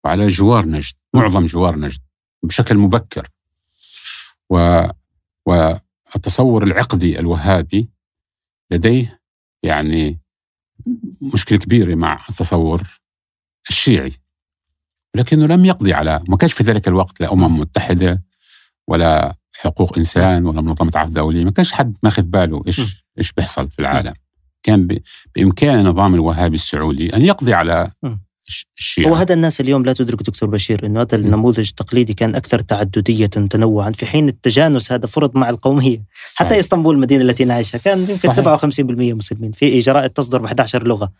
وعلى جوار نجد. معظم جوار نجد بشكل مبكر. و والتصور العقدي الوهابي لديه يعني مشكلة كبيرة مع التصور الشيعي. لكنه لم يقضي على ما كانش في ذلك الوقت لا أمم متحدة ولا حقوق إنسان ولا منظمة عفو دولية. ما كانش حد ماخذ باله إيش إيش بيحصل في العالم. كان بإمكان النظام الوهابي السعودي أن يقضي على الشيعة وهذا الناس اليوم لا تدرك دكتور بشير إنه هذا النموذج التقليدي كان أكثر تعددية تنوعا في حين التجانس هذا فرض مع القوميه صحيح. حتى إسطنبول المدينة التي نعيشها كان يمكن 57% مسلمين. في اجراءات تصدر ب 11 لغة.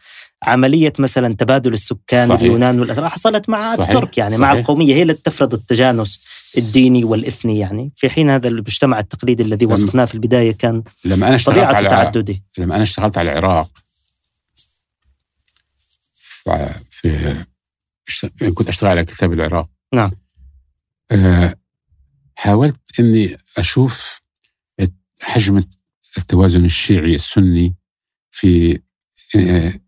عملية مثلا تبادل السكان صحيح. اليونان والاتراك حصلت مع صحيح. الترك يعني صحيح. مع القومية. هي التي تفرض التجانس الديني والإثني يعني. في حين هذا المجتمع التقليدي الذي وصفناه في البداية كان لما أنا اشتغلت على تعددي. لما أنا اشتغلت على العراق في كنت أشتغل على كتاب العراق. نعم. أه حاولت إني أشوف حجم التوازن الشيعي السني في أه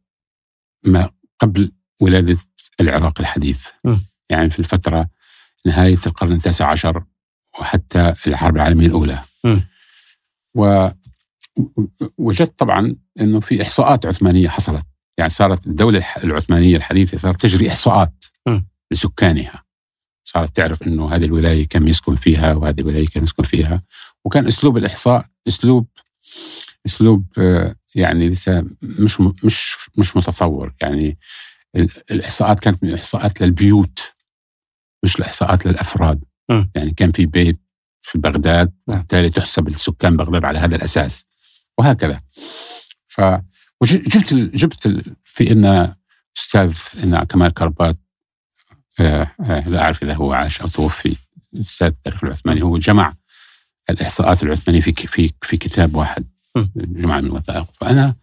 ما قبل ولادة العراق الحديث. م. يعني في الفترة نهاية القرن التاسع عشر وحتى الحرب العالمية الأولى. م. ووجدت طبعا إنه في إحصاءات عثمانية حصلت. يعني صارت الدولة العثمانية الحديثة صارت تجري إحصاءات م. لسكانها صارت تعرف أنه هذه الولاية كم يسكن فيها وهذه الولاية كم يسكن فيها وكان أسلوب الإحصاء أسلوب أسلوب آه، يعني لسه مش مش مش متطور يعني الإحصاءات كانت من الإحصاءات للبيوت مش الإحصاءات للأفراد م. يعني كان في بيت في بغداد نعم. بالتالي تحسب السكان بغداد على هذا الأساس وهكذا ف وجبت جبت في إن أستاذ إن كمال كربات آه، آه، لا أعرف إذا هو عاش أو توفي أستاذ التاريخ العثماني هو جمع الإحصاءات العثمانية في في في كتاب واحد جمع من الوثائق فأنا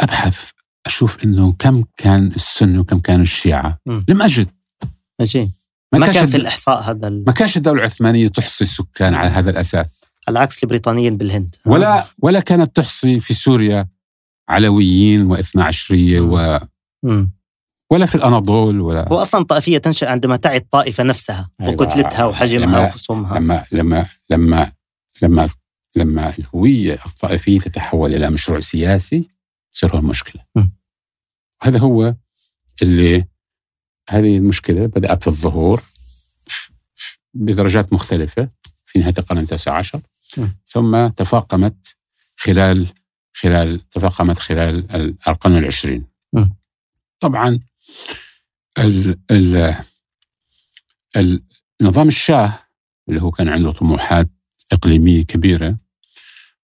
أبحث أشوف إنه كم كان السنة وكم كان الشيعة. لم أجد. عجيب ما, ما كان في الإحصاء هذا ما كانش الدولة العثمانيه تحصي السكان على هذا الأساس. على عكس البريطانيين بالهند. ولا ولا كانت تحصي في سوريا علويين واثنا عشرية و ولا في الأناضول ولا هو أصلا طائفية تنشأ عندما تعي الطائفة نفسها أيوة. وكتلتها وحجمها لما وخصومها. لما لما لما لما لما الهوية الطائفية تتحول إلى مشروع سياسي يصير هو المشكلة هذا هو اللي هذه المشكلة بدأت في الظهور بدرجات مختلفة في نهاية القرن التاسع عشر. ثم تفاقمت خلال خلال تفاقمت خلال القرن العشرين. طبعا ال ال النظام الشاه اللي هو كان عنده طموحات إقليمية كبيرة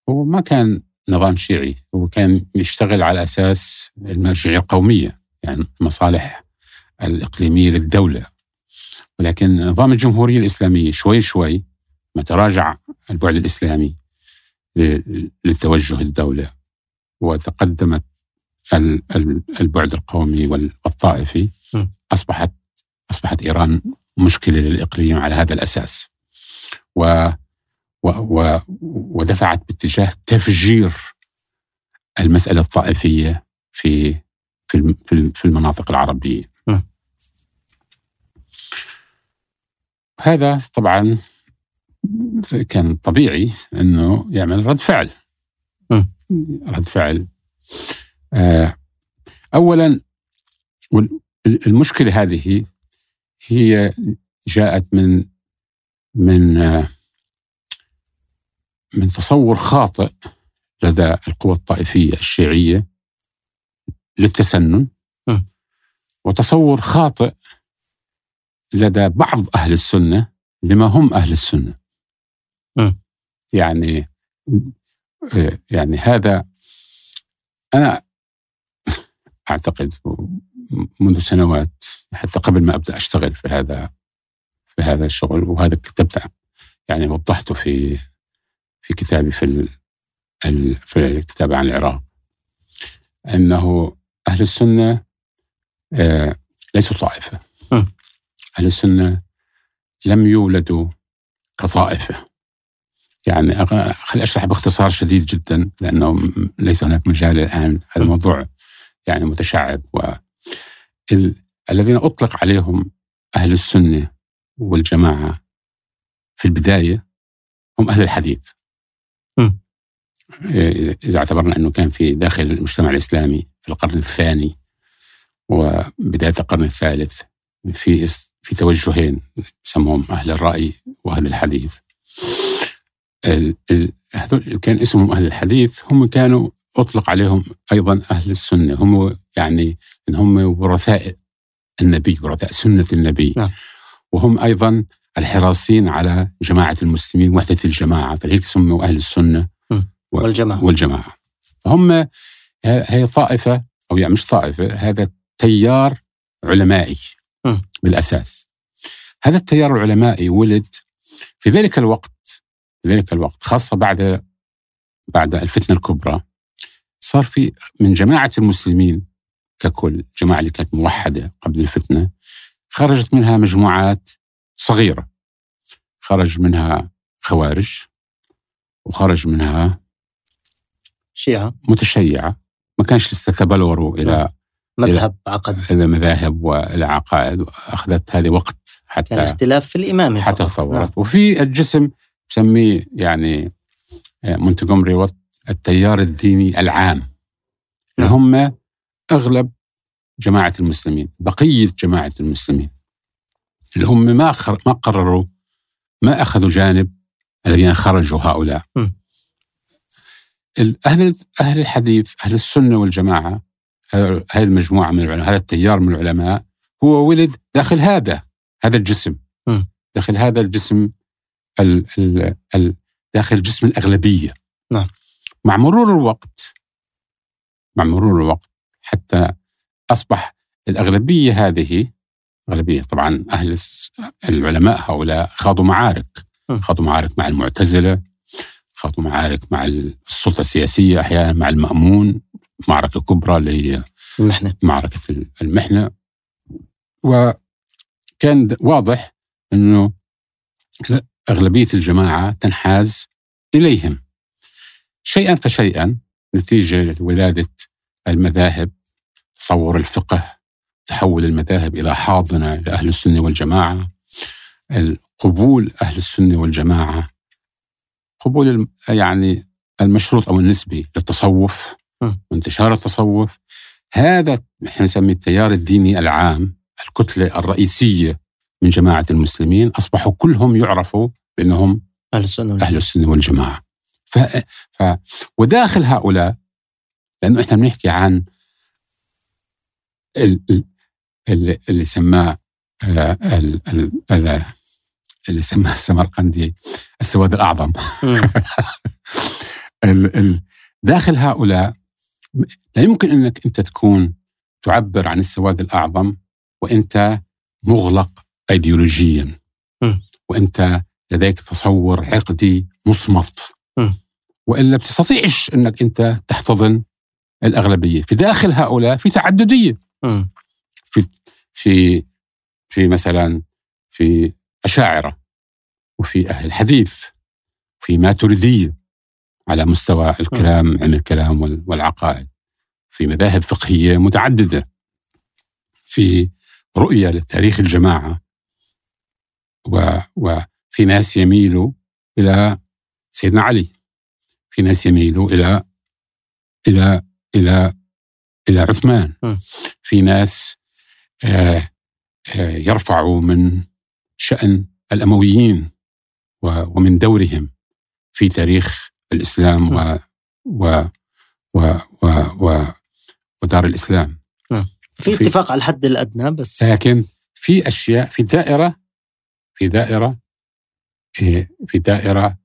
هو ما كان نظام شيعي هو كان يشتغل على أساس المرجعية القومية يعني المصالح الإقليمية للدولة. ولكن نظام الجمهورية الإسلامية شوي شوي ما تراجع البعد الإسلامي لتوجه الدولة وتقدمت البعد القومي والطائفي. أصبحت أصبحت إيران مشكلة للإقليم على هذا الأساس. و و و ودفعت باتجاه تفجير المسألة الطائفية في في في المناطق العربية. هذا طبعا كان طبيعي إنه يعمل رد فعل م. رد فعل آه اولا والمشكلة هذه هي جاءت من من من تصور خاطئ لدى القوى الطائفية الشيعية للتسنن وتصور خاطئ لدى بعض أهل السنة لما هم أهل السنة. يعني يعني هذا أنا أعتقد منذ سنوات حتى قبل ما أبدأ أشتغل في هذا في هذا الشغل وهذا كتبت يعني وضحته في في كتابي في في الكتاب عن العراق أنه أهل السنة آه، ليسوا طائفة. أهل السنة لم يولدوا كطائفة. يعني خلي أشرح باختصار شديد جدا لأنه ليس هناك مجال الآن هذا الموضوع يعني متشعب و الذين أطلق عليهم أهل السنة والجماعة في البداية هم أهل الحديث. م. اذا اعتبرنا إنه كان في داخل المجتمع الإسلامي في القرن الثاني وبداية القرن الثالث في في توجهين يسموهم أهل الرأي وأهل الحديث. هذول كان اسمهم أهل الحديث هم كانوا أطلق عليهم أيضا أهل السنة. هم يعني إن هم ورثاء النبي ورثاء سنة النبي. نعم. وهم أيضا الحراسين على جماعة المسلمين وحدة الجماعة. فلهيك سموا أهل السنة والجماعة. والجماعة. فهم هي طائفة أو يعني مش طائفة هذا تيار علمائي م. بالأساس. هذا التيار العلمائي ولد في ذلك الوقت ذلك الوقت خاصة بعد بعد الفتنة الكبرى. صار في من جماعة المسلمين ككل الجماعه اللي كانت موحدة قبل الفتنة خرجت منها مجموعات صغيرة. خرج منها خوارج وخرج منها شيعة. متشيعة. ما كانش لسه تبلوروا إلى نعم. مذهب عقد. إلى مذاهب وإلى عقائد وأخذت هذه وقت حتى يعني اختلاف في الإمامة حتى تطورت نعم. وفي الجسم بسميه يعني آه، مونتجومري التيار الديني العام اللي نعم. هم أغلب جماعة المسلمين بقية جماعة المسلمين اللي هم ما ما قرروا ما أخذوا جانب الذين خرجوا هؤلاء م. أهل أهل الحديث أهل السنة والجماعة هذه المجموعة من العلماء هذا التيار من العلماء هو ولد داخل هذا هذا الجسم م. داخل هذا الجسم ال ال ال داخل جسم الأغلبية. نعم. مع مرور الوقت مع مرور الوقت حتى أصبح الأغلبية هذه أغلبية طبعا أهل العلماء هؤلاء خاضوا معارك. خاضوا معارك مع المعتزلة خاضوا معارك مع السلطة السياسية أحيانا مع المأمون معركة كبرى اللي هي المحنة. معركة المحنة. وكان واضح أنه أغلبية الجماعة تنحاز إليهم. شيئا فشيئا نتيجة لولادة المذاهب تصور الفقه تحول المذاهب إلى حاضنة لأهل السنة والجماعة. قبول أهل السنة والجماعة قبول يعني المشروط أو النسبي للتصوف وانتشار التصوف. هذا إحنا نسميه التيار الديني العام الكتلة الرئيسية من جماعة المسلمين أصبحوا كلهم يعرفوا بأنهم أهل السنة أهل السنة والجماعة. ف... ف... وداخل هؤلاء لأنه إحنا بنحكي عن اللي, اللي سماه اللي سماه السمرقندي السواد الأعظم. (laughs) (laughs) داخل هؤلاء لا يمكن أنك أنت تكون تعبر عن السواد الأعظم وأنت مغلق أيديولوجيا. وأنت لديك تصور عقدي مصمت. والا بتستطيعش إنك أنت تحتضن الأغلبية. في داخل هؤلاء في تعددية. في في في مثلا في أشاعرة. وفي أهل الحديث. في ماتريدية. على مستوى الكلام علم الكلام والعقائد. في مذاهب فقهية متعددة. في رؤية لتاريخ الجماعة. و وفي ناس يميلوا إلى سيدنا علي. في ناس يميلوا إلى إلى إلى إلى عثمان. في ناس يرفع من شأن الأمويين ومن دورهم في تاريخ الإسلام و و و و ودار الإسلام. نعم. في اتفاق على الحد الأدنى بس لكن في أشياء في دائرة في دائرة إيه، في دائرة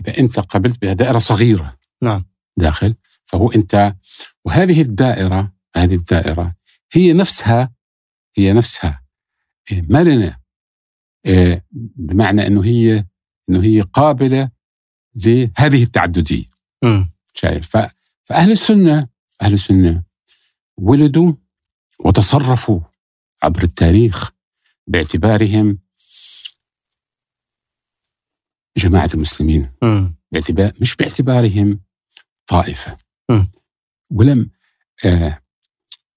إذا أنت قبلت بها دائرة صغيرة. نعم. داخل. فهو أنت وهذه الدائرة هذه الدائرة هي نفسها هي نفسها. إيه، مرنة إيه، بمعنى أنه هي أنه هي قابلة لهذه التعددية. شايف؟ فأهل السنة أهل السنة ولدوا وتصرفوا عبر التاريخ باعتبارهم جماعة المسلمين م. باعتبار مش باعتبارهم طائفة م. ولم آه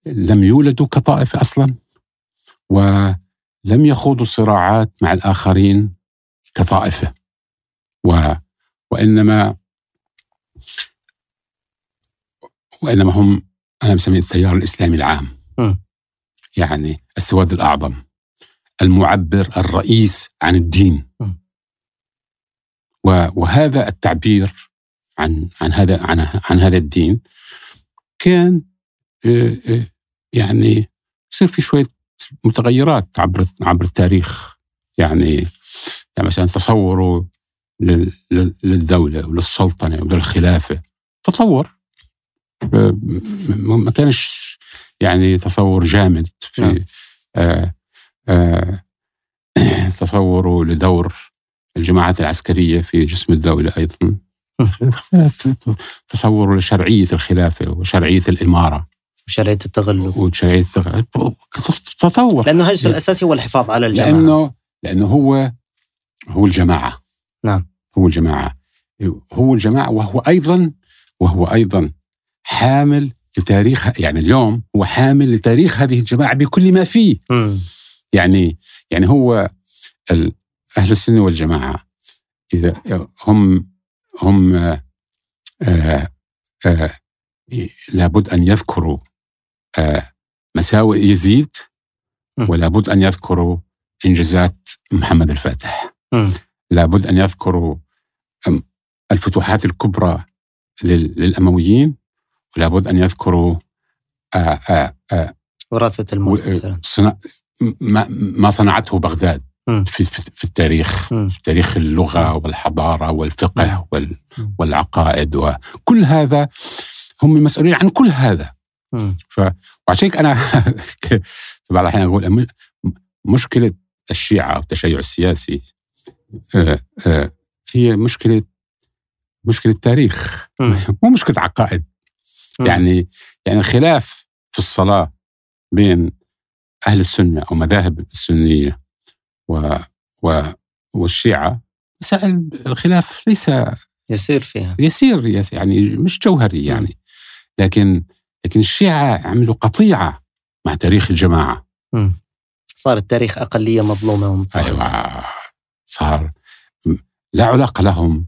لم يولدوا كطائفة أصلا ولم يخوضوا صراعات مع الآخرين كطائفة و وإنما وإنما هم أنا مسميه التيار الإسلامي العام م. يعني السواد الأعظم المعبر الرئيس عن الدين م. وهذا التعبير عن عن هذا عن عن هذا الدين كان آه، آه، يعني يصير في شوية متغيرات عبر عبر التاريخ. يعني يعني مثلا تصوره للدولة وللسلطنة وللخلافة. تطور. ما كانش يعني تصور جامد في نعم. آه آه تصوره لدور الجماعات العسكرية في جسم الدولة أيضا. تصور لشرعية الخلافة وشرعية الإمارة. وشرعية التغلب. وشرعية التغلب تطور لأنه الهدف الأساسي هو الحفاظ على الجماعة. لأنه لأنه هو هو الجماعة. نعم. هو الجماعة. هو الجماعة وهو أيضا وهو أيضا حامل لتاريخ يعني اليوم هو حامل لتاريخ هذه الجماعة بكل ما فيه. م. يعني يعني هو أهل السنة والجماعة إذا هم هم آآ آه، آآ آه، لابد أن يذكروا آه، مساوئ يزيد ولابد أن يذكروا إنجازات محمد الفاتح. لابد أن يذكروا الفتوحات الكبرى للأمويين ولابد أن يذكروا وراثة الموت مثلا. ما صنعته بغداد. في, في التاريخ في تاريخ اللغة والحضارة والفقه وال والعقائد وكل هذا هم مسؤولين عن كل هذا. ف وعشان أنا (laughs) في بعض الأحيان أقول مشكلة الشيعة والتشيع السياسي آه، آه، هي مشكلة مشكلة تاريخ. (laughs) مو مشكلة عقائد. يعني يعني الخلاف في الصلاة بين أهل السنة أو مذاهب السنية و و والشيعة مسائل الخلاف ليس يسير فيها. يسير يعني مش جوهري يعني. لكن لكن الشيعة عملوا قطيعة مع تاريخ الجماعة. صار التاريخ أقلية مظلومة أيوة صار لا علاقة لهم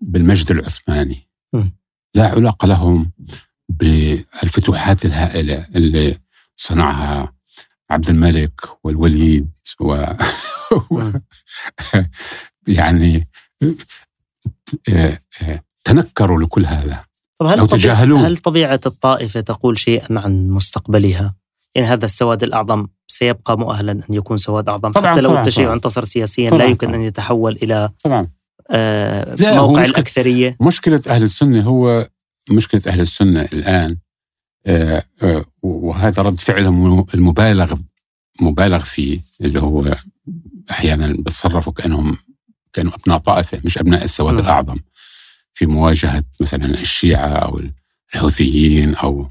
بالمجد العثماني. لا علاقة لهم بالفتوحات الهائلة اللي صنعها عبد الملك والوليد و (laughs) يعني آه، آه، تنكروا لكل هذا. طب هل, طبيعة هل طبيعة الطائفة تقول شيئا عن مستقبلها؟ يعني هذا السواد الأعظم سيبقى مؤهلا أن يكون سواد أعظم طبعًا حتى لو التشيع انتصر سياسيا طبعًا لا يمكن طبعًا. أن يتحول إلى طبعا. آه موقع مشكلة الأكثرية. مشكلة أهل السنة هو مشكلة أهل السنة الآن وهذا رد فعلهم المبالغ مبالغ فيه اللي هو أحيانا بتصرفوا كانهم كانوا أبناء طائفة مش أبناء السواد الأعظم. في مواجهة مثلا الشيعة أو الحوثيين أو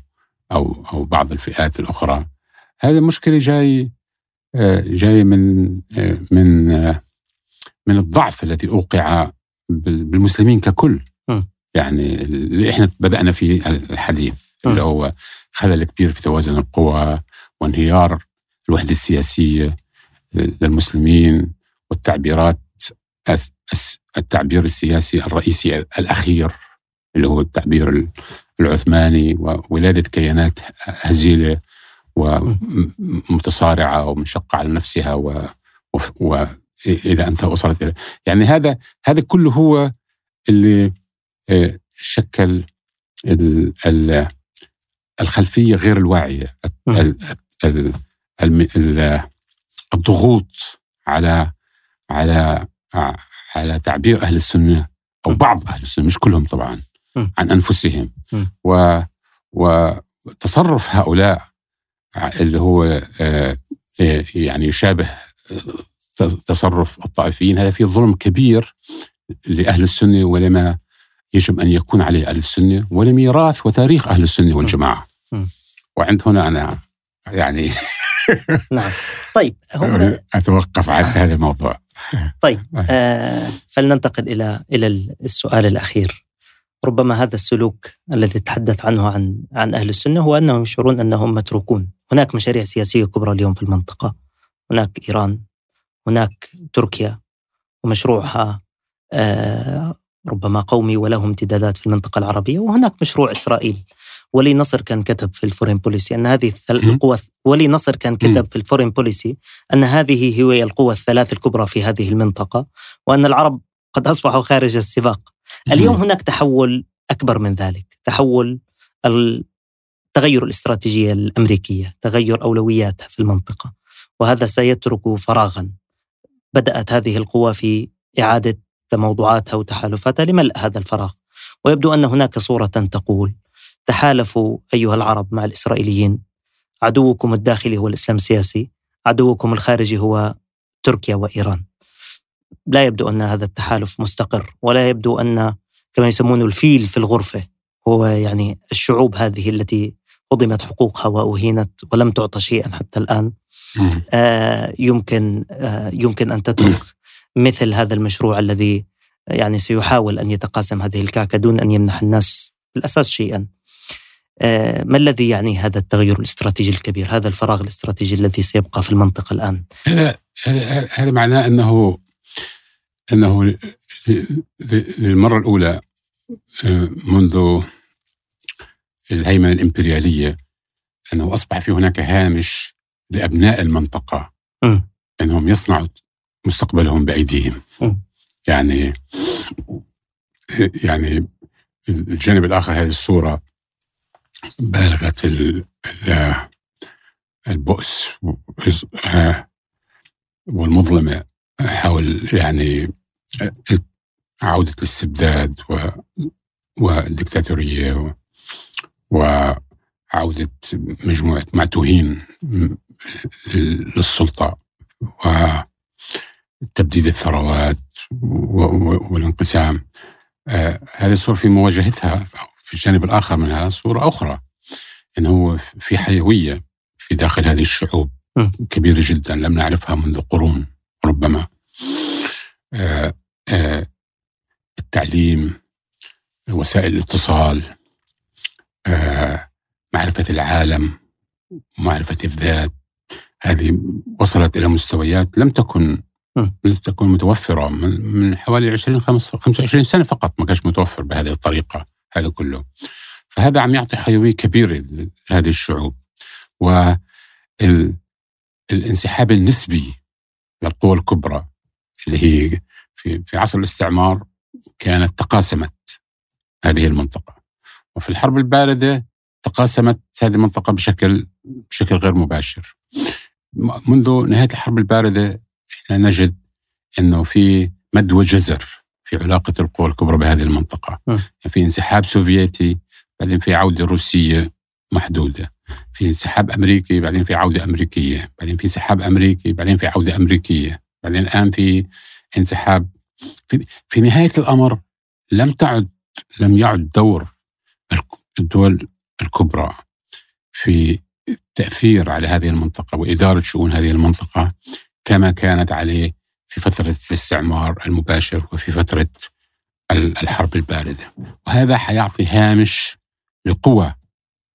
أو أو بعض الفئات الأخرى. هذه مشكلة جاي آه، جاي من من من الضعف الذي أوقع بالمسلمين ككل. يعني اللي إحنا بدأنا فيه الحديث. اللي هو خلل كبير في توازن القوى وانهيار الوحدة السياسية للمسلمين والتعبيرات التعبير السياسي الرئيسي الأخير اللي هو التعبير العثماني وولادة كيانات هزيلة ومتصارعة ومنشقة على نفسها و, و, و إلى أن وصلت إلى يعني هذا هذا كله هو اللي آه، شكل الخلفية غير الواعية. الضغوط على على على تعبير أهل السنة أو بعض أهل السنة مش كلهم طبعا عن أنفسهم. و وتصرف هؤلاء اللي هو آه، آه، يعني يشابه تصرف الطائفيين هذا فيه ظلم كبير لأهل السنة ولما يجب أن يكون عليه أهل السنة ولميراث وتاريخ أهل السنة والجماعة. وعند هنا أنا يعني (laughs) نعم. طيب هم أتوقف عن هذا الموضوع. طيب آه فلننتقل إلى إلى السؤال الأخير. ربما هذا السلوك الذي تحدث عنه عن عن أهل السنة هو أنهم يشعرون أنهم متروكون، هناك مشاريع سياسية كبرى اليوم في المنطقة، هناك إيران، هناك تركيا ومشروعها آه ربما قومي وله امتدادات في المنطقة العربية، وهناك مشروع إسرائيل. ولي نصر كان كتب في ال Foreign Policy أن هذه القوى ولي نصر كان كتب في ال Foreign Policy أن هذه هي القوى الثلاث الكبرى في هذه المنطقة وأن العرب قد أصبحوا خارج السباق. اليوم هناك تحول أكبر من ذلك، تحول تغير الاستراتيجية الأمريكية، تغير أولوياتها في المنطقة، وهذا سيترك فراغا. بدأت هذه القوى في إعادة موضوعاتها وتحالفاتها لملء هذا الفراغ، ويبدو أن هناك صورة تقول تحالفوا أيها العرب مع الإسرائيليين، عدوكم الداخلي هو الإسلام السياسي، عدوكم الخارجي هو تركيا وإيران. لا يبدو أن هذا التحالف مستقر ولا يبدو أن كما يسمونه الفيل في الغرفة هو يعني الشعوب هذه التي هضمت حقوقها وأهينت ولم تعطى شيئا حتى الآن. آه يمكن آه يمكن أن تترك (clears throat) مثل هذا المشروع الذي يعني سيحاول أن يتقاسم هذه الكعكة دون أن يمنح الناس بالاساس شيئا. آه ما الذي يعني هذا التغير الاستراتيجي الكبير، هذا الفراغ الاستراتيجي الذي سيبقى في المنطقة الآن؟ هذا هذا معناه أنه أنه للمرة الأولى آه، منذ الهيمنة الإمبريالية أنه أصبح في هناك هامش لأبناء المنطقة م. أنهم يصنعوا مستقبلهم بأيديهم. يعني يعني الجانب الآخر هذه الصورة بالغة البؤس والمظلمه حول يعني عودة الاستبداد و والدكتاتورية وعودة مجموعة معتوهين للسلطة وتبديد الثروات والانقسام. آه، هذه الصورة في مواجهتها في الجانب الآخر منها صورة أخرى أنه هو في حيوية في داخل هذه الشعوب. كبيرة جدا لم نعرفها منذ قرون ربما. آه، آه، التعليم وسائل الاتصال معرفة العالم معرفة الذات. هذه وصلت إلى مستويات لم تكن تكن متوفرة من حوالي 20 25 سنة فقط ما كانش متوفر بهذه الطريقة هذا كله. فهذا عم يعطي حيوية كبيرة لهذه الشعوب. والانسحاب النسبي للقوى الكبرى اللي هي في في عصر الاستعمار كانت تقاسمت هذه المنطقة. وفي الحرب الباردة تقاسمت هذه المنطقة بشكل بشكل غير مباشر. منذ نهاية الحرب الباردة إحنا نجد إنه في مد وجزر في علاقة القوى الكبرى بهذه المنطقة. يعني في انسحاب سوفيتي بعدين في عودة روسية محدودة. في انسحاب أمريكي بعدين في عودة أمريكية. بعدين في انسحاب أمريكي بعدين في عودة أمريكية. بعدين الآن في انسحاب. في, في نهاية الأمر لم تعد لم يعد دور الدول الكبرى في التأثير على هذه المنطقة وإدارة شؤون هذه المنطقة. كما كانت عليه في فترة الاستعمار المباشر وفي فترة الحرب الباردة. وهذا حيعطي هامش لقوى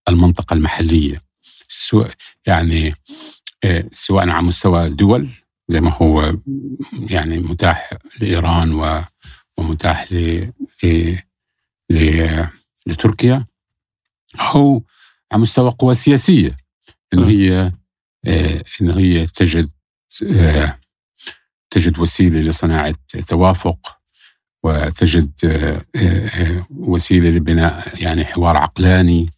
المنطقة المحلية سواء يعني آه، سواء على مستوى دول زي ما هو يعني متاح لإيران ومتاح ل لتركيا أو على مستوى قوى سياسية إنه هي إنه هي تجد تجد وسيلة لصناعة توافق وتجد وسيلة لبناء يعني حوار عقلاني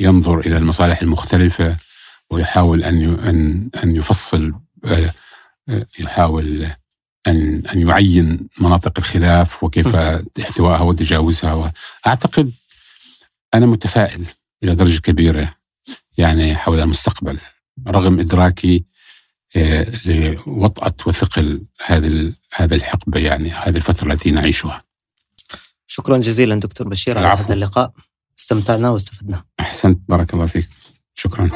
ينظر إلى المصالح المختلفة ويحاول أن أن أن يفصل يحاول أن أن يعين مناطق الخلاف وكيف احتوائها وتجاوزها اعتقد أنا متفائل إلى درجة كبيرة يعني حول المستقبل. رغم إدراكي آه، لوطأة وثقل هذه هذه الحقبة يعني هذه الفترة التي نعيشها. شكرا جزيلا دكتور بشير على هذا اللقاء استمتعنا واستفدنا. أحسنت بارك الله فيك. شكرا.